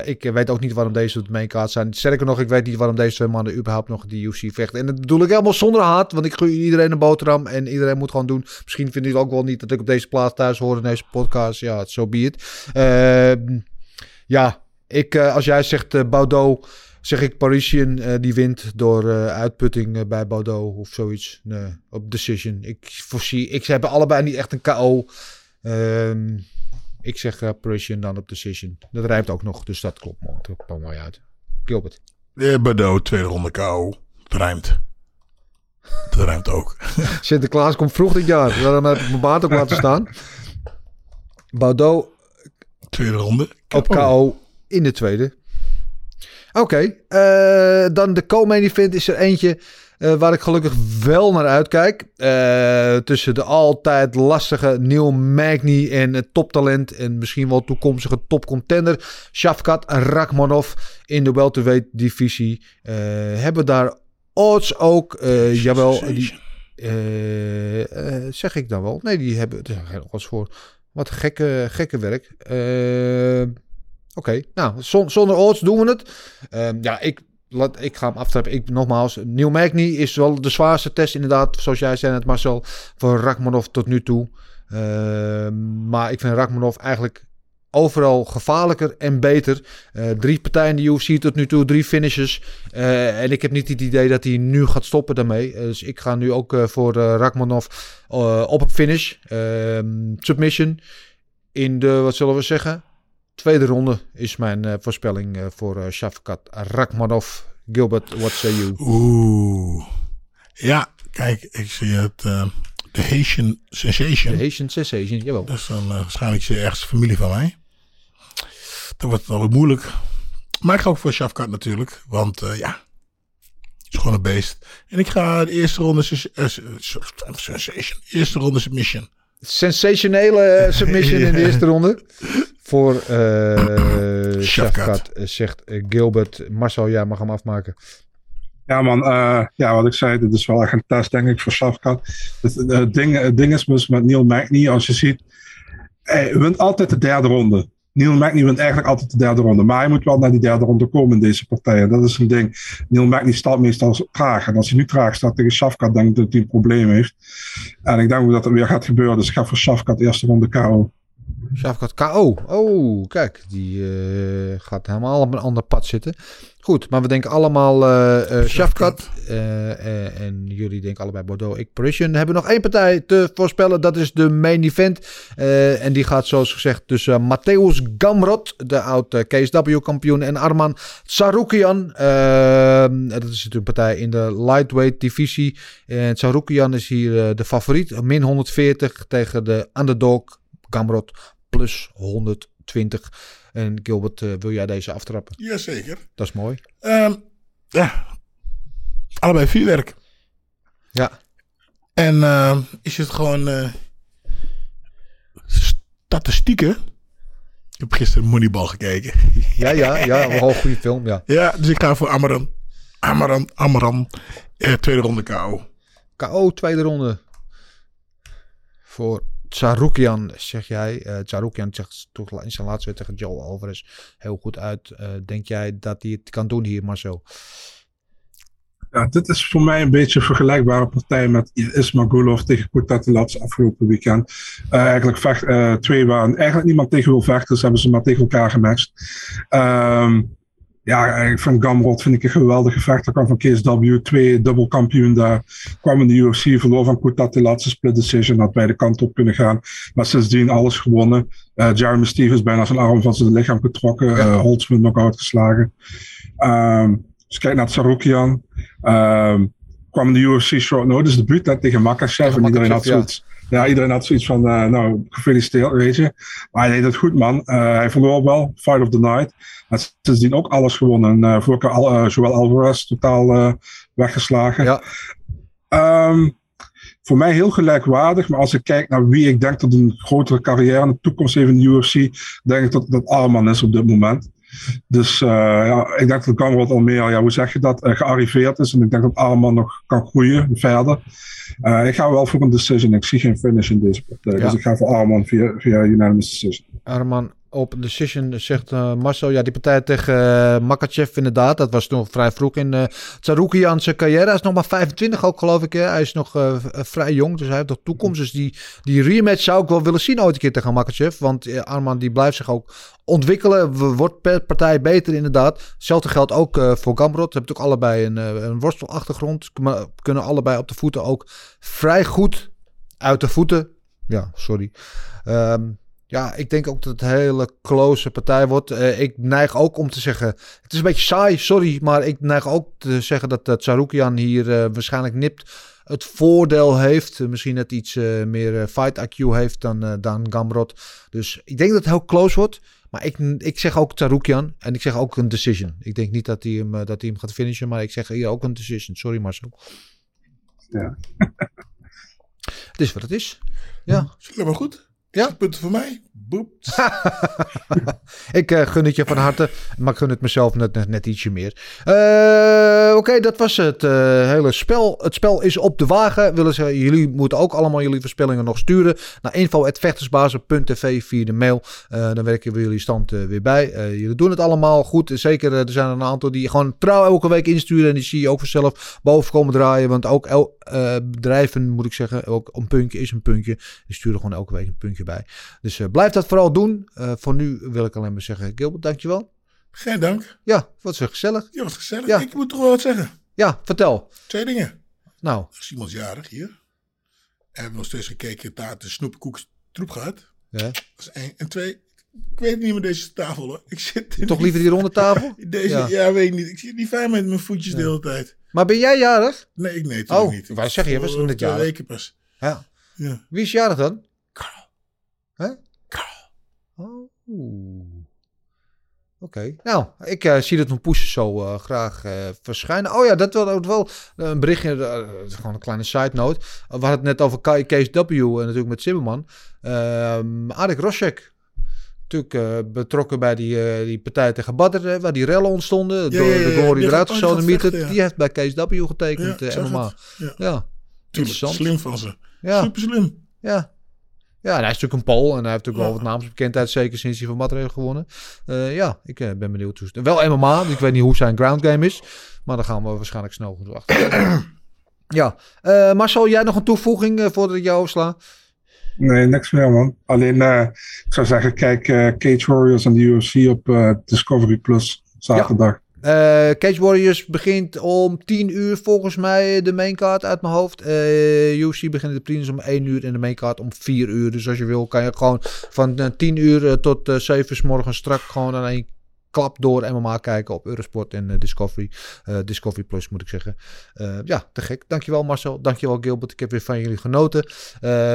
Ik weet ook niet waarom deze op de zijn. Sterker nog, ik weet niet waarom deze mannen überhaupt nog die UFC vechten. En dat bedoel ik helemaal zonder haat, want ik gun iedereen een boterham. En iedereen moet gewoon doen. Misschien vinden jullie ook wel niet dat ik op deze plaats thuis hoor in deze podcast. Ja, zo so be it. Eh, ja, ik, als jij zegt Baudot, zeg ik Parisian eh, die wint door eh, uitputting eh, bij Baudot of zoiets. Nee, op decision. Ik voorzie, ik ze hebben allebei niet echt een KO. Ehm, ik zeg Parisian dan op decision. Dat rijmt ook nog, dus dat klopt mooi. Dat kwam mooi uit. Gilbert. De Bordeaux, tweede ronde KO. Het rijmt. Het rijmt ook. [LAUGHS] Sinterklaas komt vroeg dit jaar. Daarom heb ik mijn baard ook laten staan. Baudot Tweede ronde. op KO in de tweede. Oké, eh, dan de co-main event is er eentje eh, waar ik gelukkig wel naar uitkijk. Eh, tussen de altijd lastige Neil Magny en het toptalent en misschien wel toekomstige topcontender Shavkat Rakhmonov in de welterweight divisie. Eh, hebben daar odds ook, jawel, die, zeg ik dan wel. Nee, die hebben er zijn geen odds voor. Wat gekke, gekke werk. Oké, nou, zon- zonder odds doen we het. Ehm, ja, ik, laat, ik ga hem aftreppen. Ik, nogmaals, Neil Magny is wel de zwaarste test inderdaad, zoals jij zei net Marcel, voor Rachmanov tot nu toe. Ehm, maar ik vind Rachmanov eigenlijk overal gevaarlijker en beter. Eh, drie partijen in de UFC tot nu toe, drie finishes. Eh, en ik heb niet het idee dat hij nu gaat stoppen daarmee. Eh, dus ik ga nu ook voor Rachmanov op een finish. Ehm, submission in de, wat zullen we zeggen? Tweede ronde is mijn eh, voorspelling eh, voor uh, Shavkat Rakhmonov. Gilbert, what say you? Oeh. Ja, kijk, ik zie het. eh The Haitian Sensation. The Haitian Sensation, jawel. Dat is dan eh, waarschijnlijk ergens familie van mij. Dan wordt het alweer moeilijk. Maar ik ga ook voor Shafkat natuurlijk. Want eh, ja, het is gewoon een beest. En ik ga de eerste ronde eh, Sensation. Eerste ronde submission. Sensationele eh, submission in de [LAUGHS] eerste ronde. Voor eh [COUGHS] Shafkat. Shafkat, eh, zegt eh, Gilbert. Marcel, jij mag hem afmaken. Ja, man. ja, wat ik zei, dit is wel echt een test, denk ik, voor Safkat. Het, het ding, het ding is dus met Neil Magny, als je ziet, hij wint altijd de derde ronde. Neil Magny wint eigenlijk altijd de derde ronde. Maar hij moet wel naar die derde ronde komen in deze partijen. Dat is een ding. Neil Magny staat meestal traag. En als hij nu traag staat tegen Safkat, denk ik dat hij een probleem heeft. En ik denk dat het weer gaat gebeuren. Dus ik ga voor Safkat eerste ronde KO. Shafkat KO. Oh, kijk. Die eh, gaat helemaal op een ander pad zitten. Goed, maar we denken allemaal eh eh Shafkat. Eh, eh, en jullie denken allebei Bordeaux. Ik Parisian. We hebben nog één partij te voorspellen. Dat is de main event. En die gaat zoals gezegd tussen Matthäus Gamrot, de oud KSW-kampioen, en Arman Tsaroukian. Eh, dat is natuurlijk een partij in de lightweight divisie. En Tsaroukian is hier de favoriet. Min 140 tegen de underdog Gamrot plus 120. En Gilbert, eh, wil jij deze aftrappen? Jazeker. Dat is mooi. Ehm, ja, allebei vuurwerk. Ja. En ehm, is het gewoon eh, statistieken? Ik heb gisteren Moneyball gekeken. [LAUGHS] Ja, ja, ja. Wel een [LAUGHS] goede film, ja. Ja, dus ik ga voor Amaran. Amaran, Amaran. Eh, tweede ronde KO. KO tweede ronde. Voor Tsaroukian, zeg jij. Eh Tsaroukian zegt toch in zijn laatste wedstrijd tegen Joel Alvarez heel goed uit. Eh, denk jij dat hij het kan doen hier, Marcel? Ja, dit is voor mij een beetje een vergelijkbare partij met Ismagulov tegen Kutatelats afgelopen weekend. Eh, eigenlijk vecht, twee waren eigenlijk niemand tegen wil vechten, dus hebben ze maar tegen elkaar gematcht. Ehm, ja, eigenlijk van Gamrot vind ik een geweldige vechter. kwam van KSW, twee dubbel kampioen daar. Kwam in de UFC, verloor van Kutatelats, split decision, had beide kanten op kunnen gaan. Maar sindsdien alles gewonnen. Eh, Jeremy Stevens bijna zijn arm van zijn lichaam getrokken. eh Holtzman nog uitgeslagen. Ehm dus kijk naar Tsaroukian. Ehm kwam in de UFC short notice debuut net tegen Makachev. En iedereen had zoiets. Ja, iedereen had zoiets van, eh, nou, gefeliciteerd, weet je. Maar hij deed het goed, man. Eh, hij verloor wel, fight of the night. Hij heeft sindsdien ook alles gewonnen. En uh, keer al, Joel Alvarez totaal weggeslagen. Ja. Ehm, voor mij heel gelijkwaardig, maar als ik kijk naar wie ik denk dat een grotere carrière in de toekomst heeft in de UFC, denk ik dat dat Arman is op dit moment. Dus uh, ja, ik denk dat Gamrot al meer, ja, hoe zeg je dat, uh, gearriveerd is. En ik denk dat Arman nog kan groeien verder. Uh, ik ga wel voor een decision. Ik zie geen finish in deze partij. Ja. Dus ik ga voor Arman via, via unanimous decision. Arman op decision zegt uh, Marcel. Ja, die partij tegen uh, Makachev inderdaad. Dat was nog vrij vroeg in uh, Tsaroukian zijn carrière. Hij is nog maar 25 ook geloof ik. Hè? Hij is nog vrij jong, dus hij heeft nog toekomst. Dus die, die rematch zou ik wel willen zien ooit een keer tegen Makachev. Want Arman die blijft zich ook ontwikkelen. Wordt per partij beter inderdaad. Hetzelfde geldt ook voor Gamrot. Ze hebben ook allebei een, een worstelachtergrond. Kunnen allebei op de voeten ook vrij goed uit de voeten. Ja, sorry. Um, ja, ik denk ook dat het een hele close partij wordt. Uh, ik neig ook om te zeggen... Het is een beetje saai, sorry. Maar ik neig ook te zeggen dat uh, Tsaroukian hier uh, waarschijnlijk nipt het voordeel heeft. misschien net iets meer fight IQ heeft dan, dan Gamrot. Dus ik denk dat het heel close wordt. Maar ik, ik zeg ook Tsaroukian. En ik zeg ook een decision. Ik denk niet dat hij hem, dat hij hem gaat finishen. Maar ik zeg hier ook een decision. Sorry Marcel. Ja. [LAUGHS] het is wat het is. Ja. Is maar goed. Ja. Punten voor mij. Boep. [LAUGHS] ik uh, gun het je van harte, maar ik gun het mezelf net, net, ietsje meer. Uh, Oké, dat was het uh, hele spel. Het spel is op de wagen. Willen ze, jullie moeten ook allemaal jullie voorspellingen nog sturen naar info.vechtersbazen.tv via de mail. Dan werken we jullie stand weer bij. jullie doen het allemaal goed. Zeker, er zijn er een aantal die gewoon trouw elke week insturen. En die zie je ook vanzelf boven komen draaien. Want ook bedrijven, moet ik zeggen, ook een puntje is een puntje. Die sturen gewoon elke week een puntje bij. Dus blijf dat vooral doen. Uh, voor nu wil ik alleen maar zeggen, Gilbert, dankjewel. Geen dank. Ja, wat zo gezellig. Ja, wat gezellig. Ja. Ik moet toch wel wat zeggen. Ja, vertel. Twee dingen. Nou. Er is iemand jarig hier. En we hebben nog steeds gekeken naar de snoepkoek troep gehad. Ja. Dat is één. En twee, Ik weet niet meer deze tafel hoor. Ik zit Toch liever die ronde [LAUGHS] tafel? Deze, Ja. ja. weet ik niet. Ik zit niet fijn met mijn voetjes de hele tijd. Maar ben jij jarig? Nee, ik nee, natuurlijk Oh, niet. wou zeggen, je was nog net jarig. weken pas. Ja. Ja. Wie is jarig dan? Hè? Oh. Oké. Nou, ik eh, zie dat mijn poesjes zo eh, graag eh, verschijnen. Oh ja, dat was ook wel een berichtje. gewoon een kleine side note. we hadden het net over Kees W. en natuurlijk met Zimmerman. Ehm Arik Rosek. Natuurlijk eh, betrokken bij die, eh, die partij tegen Badr, eh, waar die rellen ontstonden. Ja, door ja, ja, de Die eruit oh, die vechten, ja. Die heeft bij Kees W. getekend, Ja. Ja. Ja, Tuurlijk, interessant. slim van ze. Ja. Super slim. Ja. Ja, en hij is natuurlijk een Pool en hij heeft natuurlijk wel wat naamsbekendheid, zeker sinds hij van Madrid heeft gewonnen. Eh, ja, ik eh, ben benieuwd hoe Wel MMA, ik weet niet hoe zijn ground game is, maar daar gaan we waarschijnlijk snel genoeg achter. [CLEARS THROAT] ja, Eh, Marcel, jij nog een toevoeging voordat ik jou oversla? Nee, niks meer man. Alleen, eh, ik zou zeggen, kijk eh, Cage Warriors en de UFC op eh, Discovery Plus zaterdag. Eh, Cage Warriors begint om 10 uur volgens mij de maincard uit mijn hoofd. Eh UFC begint de prelims om 1 uur en de maincard om 4 uur. Dus als je wil kan je gewoon van eh, 10 uur eh, tot eh 7 uur 's morgens strak gewoon aan één klap door MMA kijken op Eurosport en Discovery. Discovery Plus moet ik zeggen. Ja, te gek. Dankjewel Marcel. Dankjewel Gilbert. Ik heb weer van jullie genoten.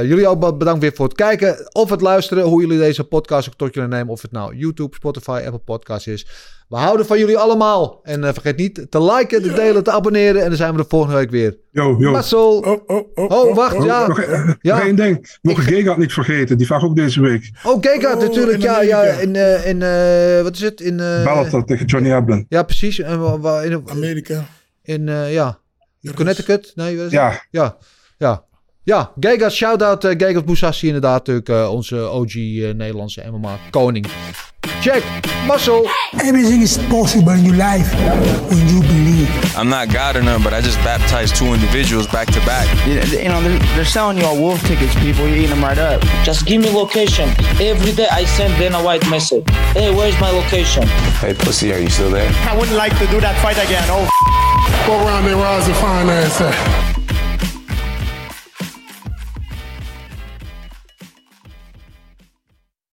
Jullie ook be- bedankt weer voor het kijken of het luisteren. Hoe jullie deze podcast ook tot jullie nemen. Of het nou YouTube, Spotify, Apple Podcasts is. We houden van jullie allemaal. En eh, vergeet niet te liken, te delen, te abonneren. En dan zijn we de volgende week weer. Yo, yo. Marcel. Oh, oh, oh. Oh, wacht, Oh, ja. nog, eh, Ja. nog één ding. Gay gaat niet vergeten. Die vraag ook deze week. Oh, Gekard Oh, natuurlijk. in Ja, ja, in, eh, in eh, wat is het? In, eh, Bellator tegen Johnny Eblen. Ja, precies. In, Amerika. in eh, ja, Connecticut? Nee, wat is het? Ja, Ja, ja. Ja, Gegas, shout-out uh, Gegas Boussassi, inderdaad natuurlijk eh, onze OG eh, Nederlandse MMA koning. Check, Marcel. Everything is possible in your life when you believe. I'm not God or none, but I just baptized two individuals back to back. You you know, they're, they're selling you all wolf tickets, people. You're eating them right up. Just give me location. Every day I send Dana White message. Hey, where's my location? Hey, pussy, are you still there? I wouldn't like to do that fight again. Oh, [LAUGHS] What round they rise to find ass at?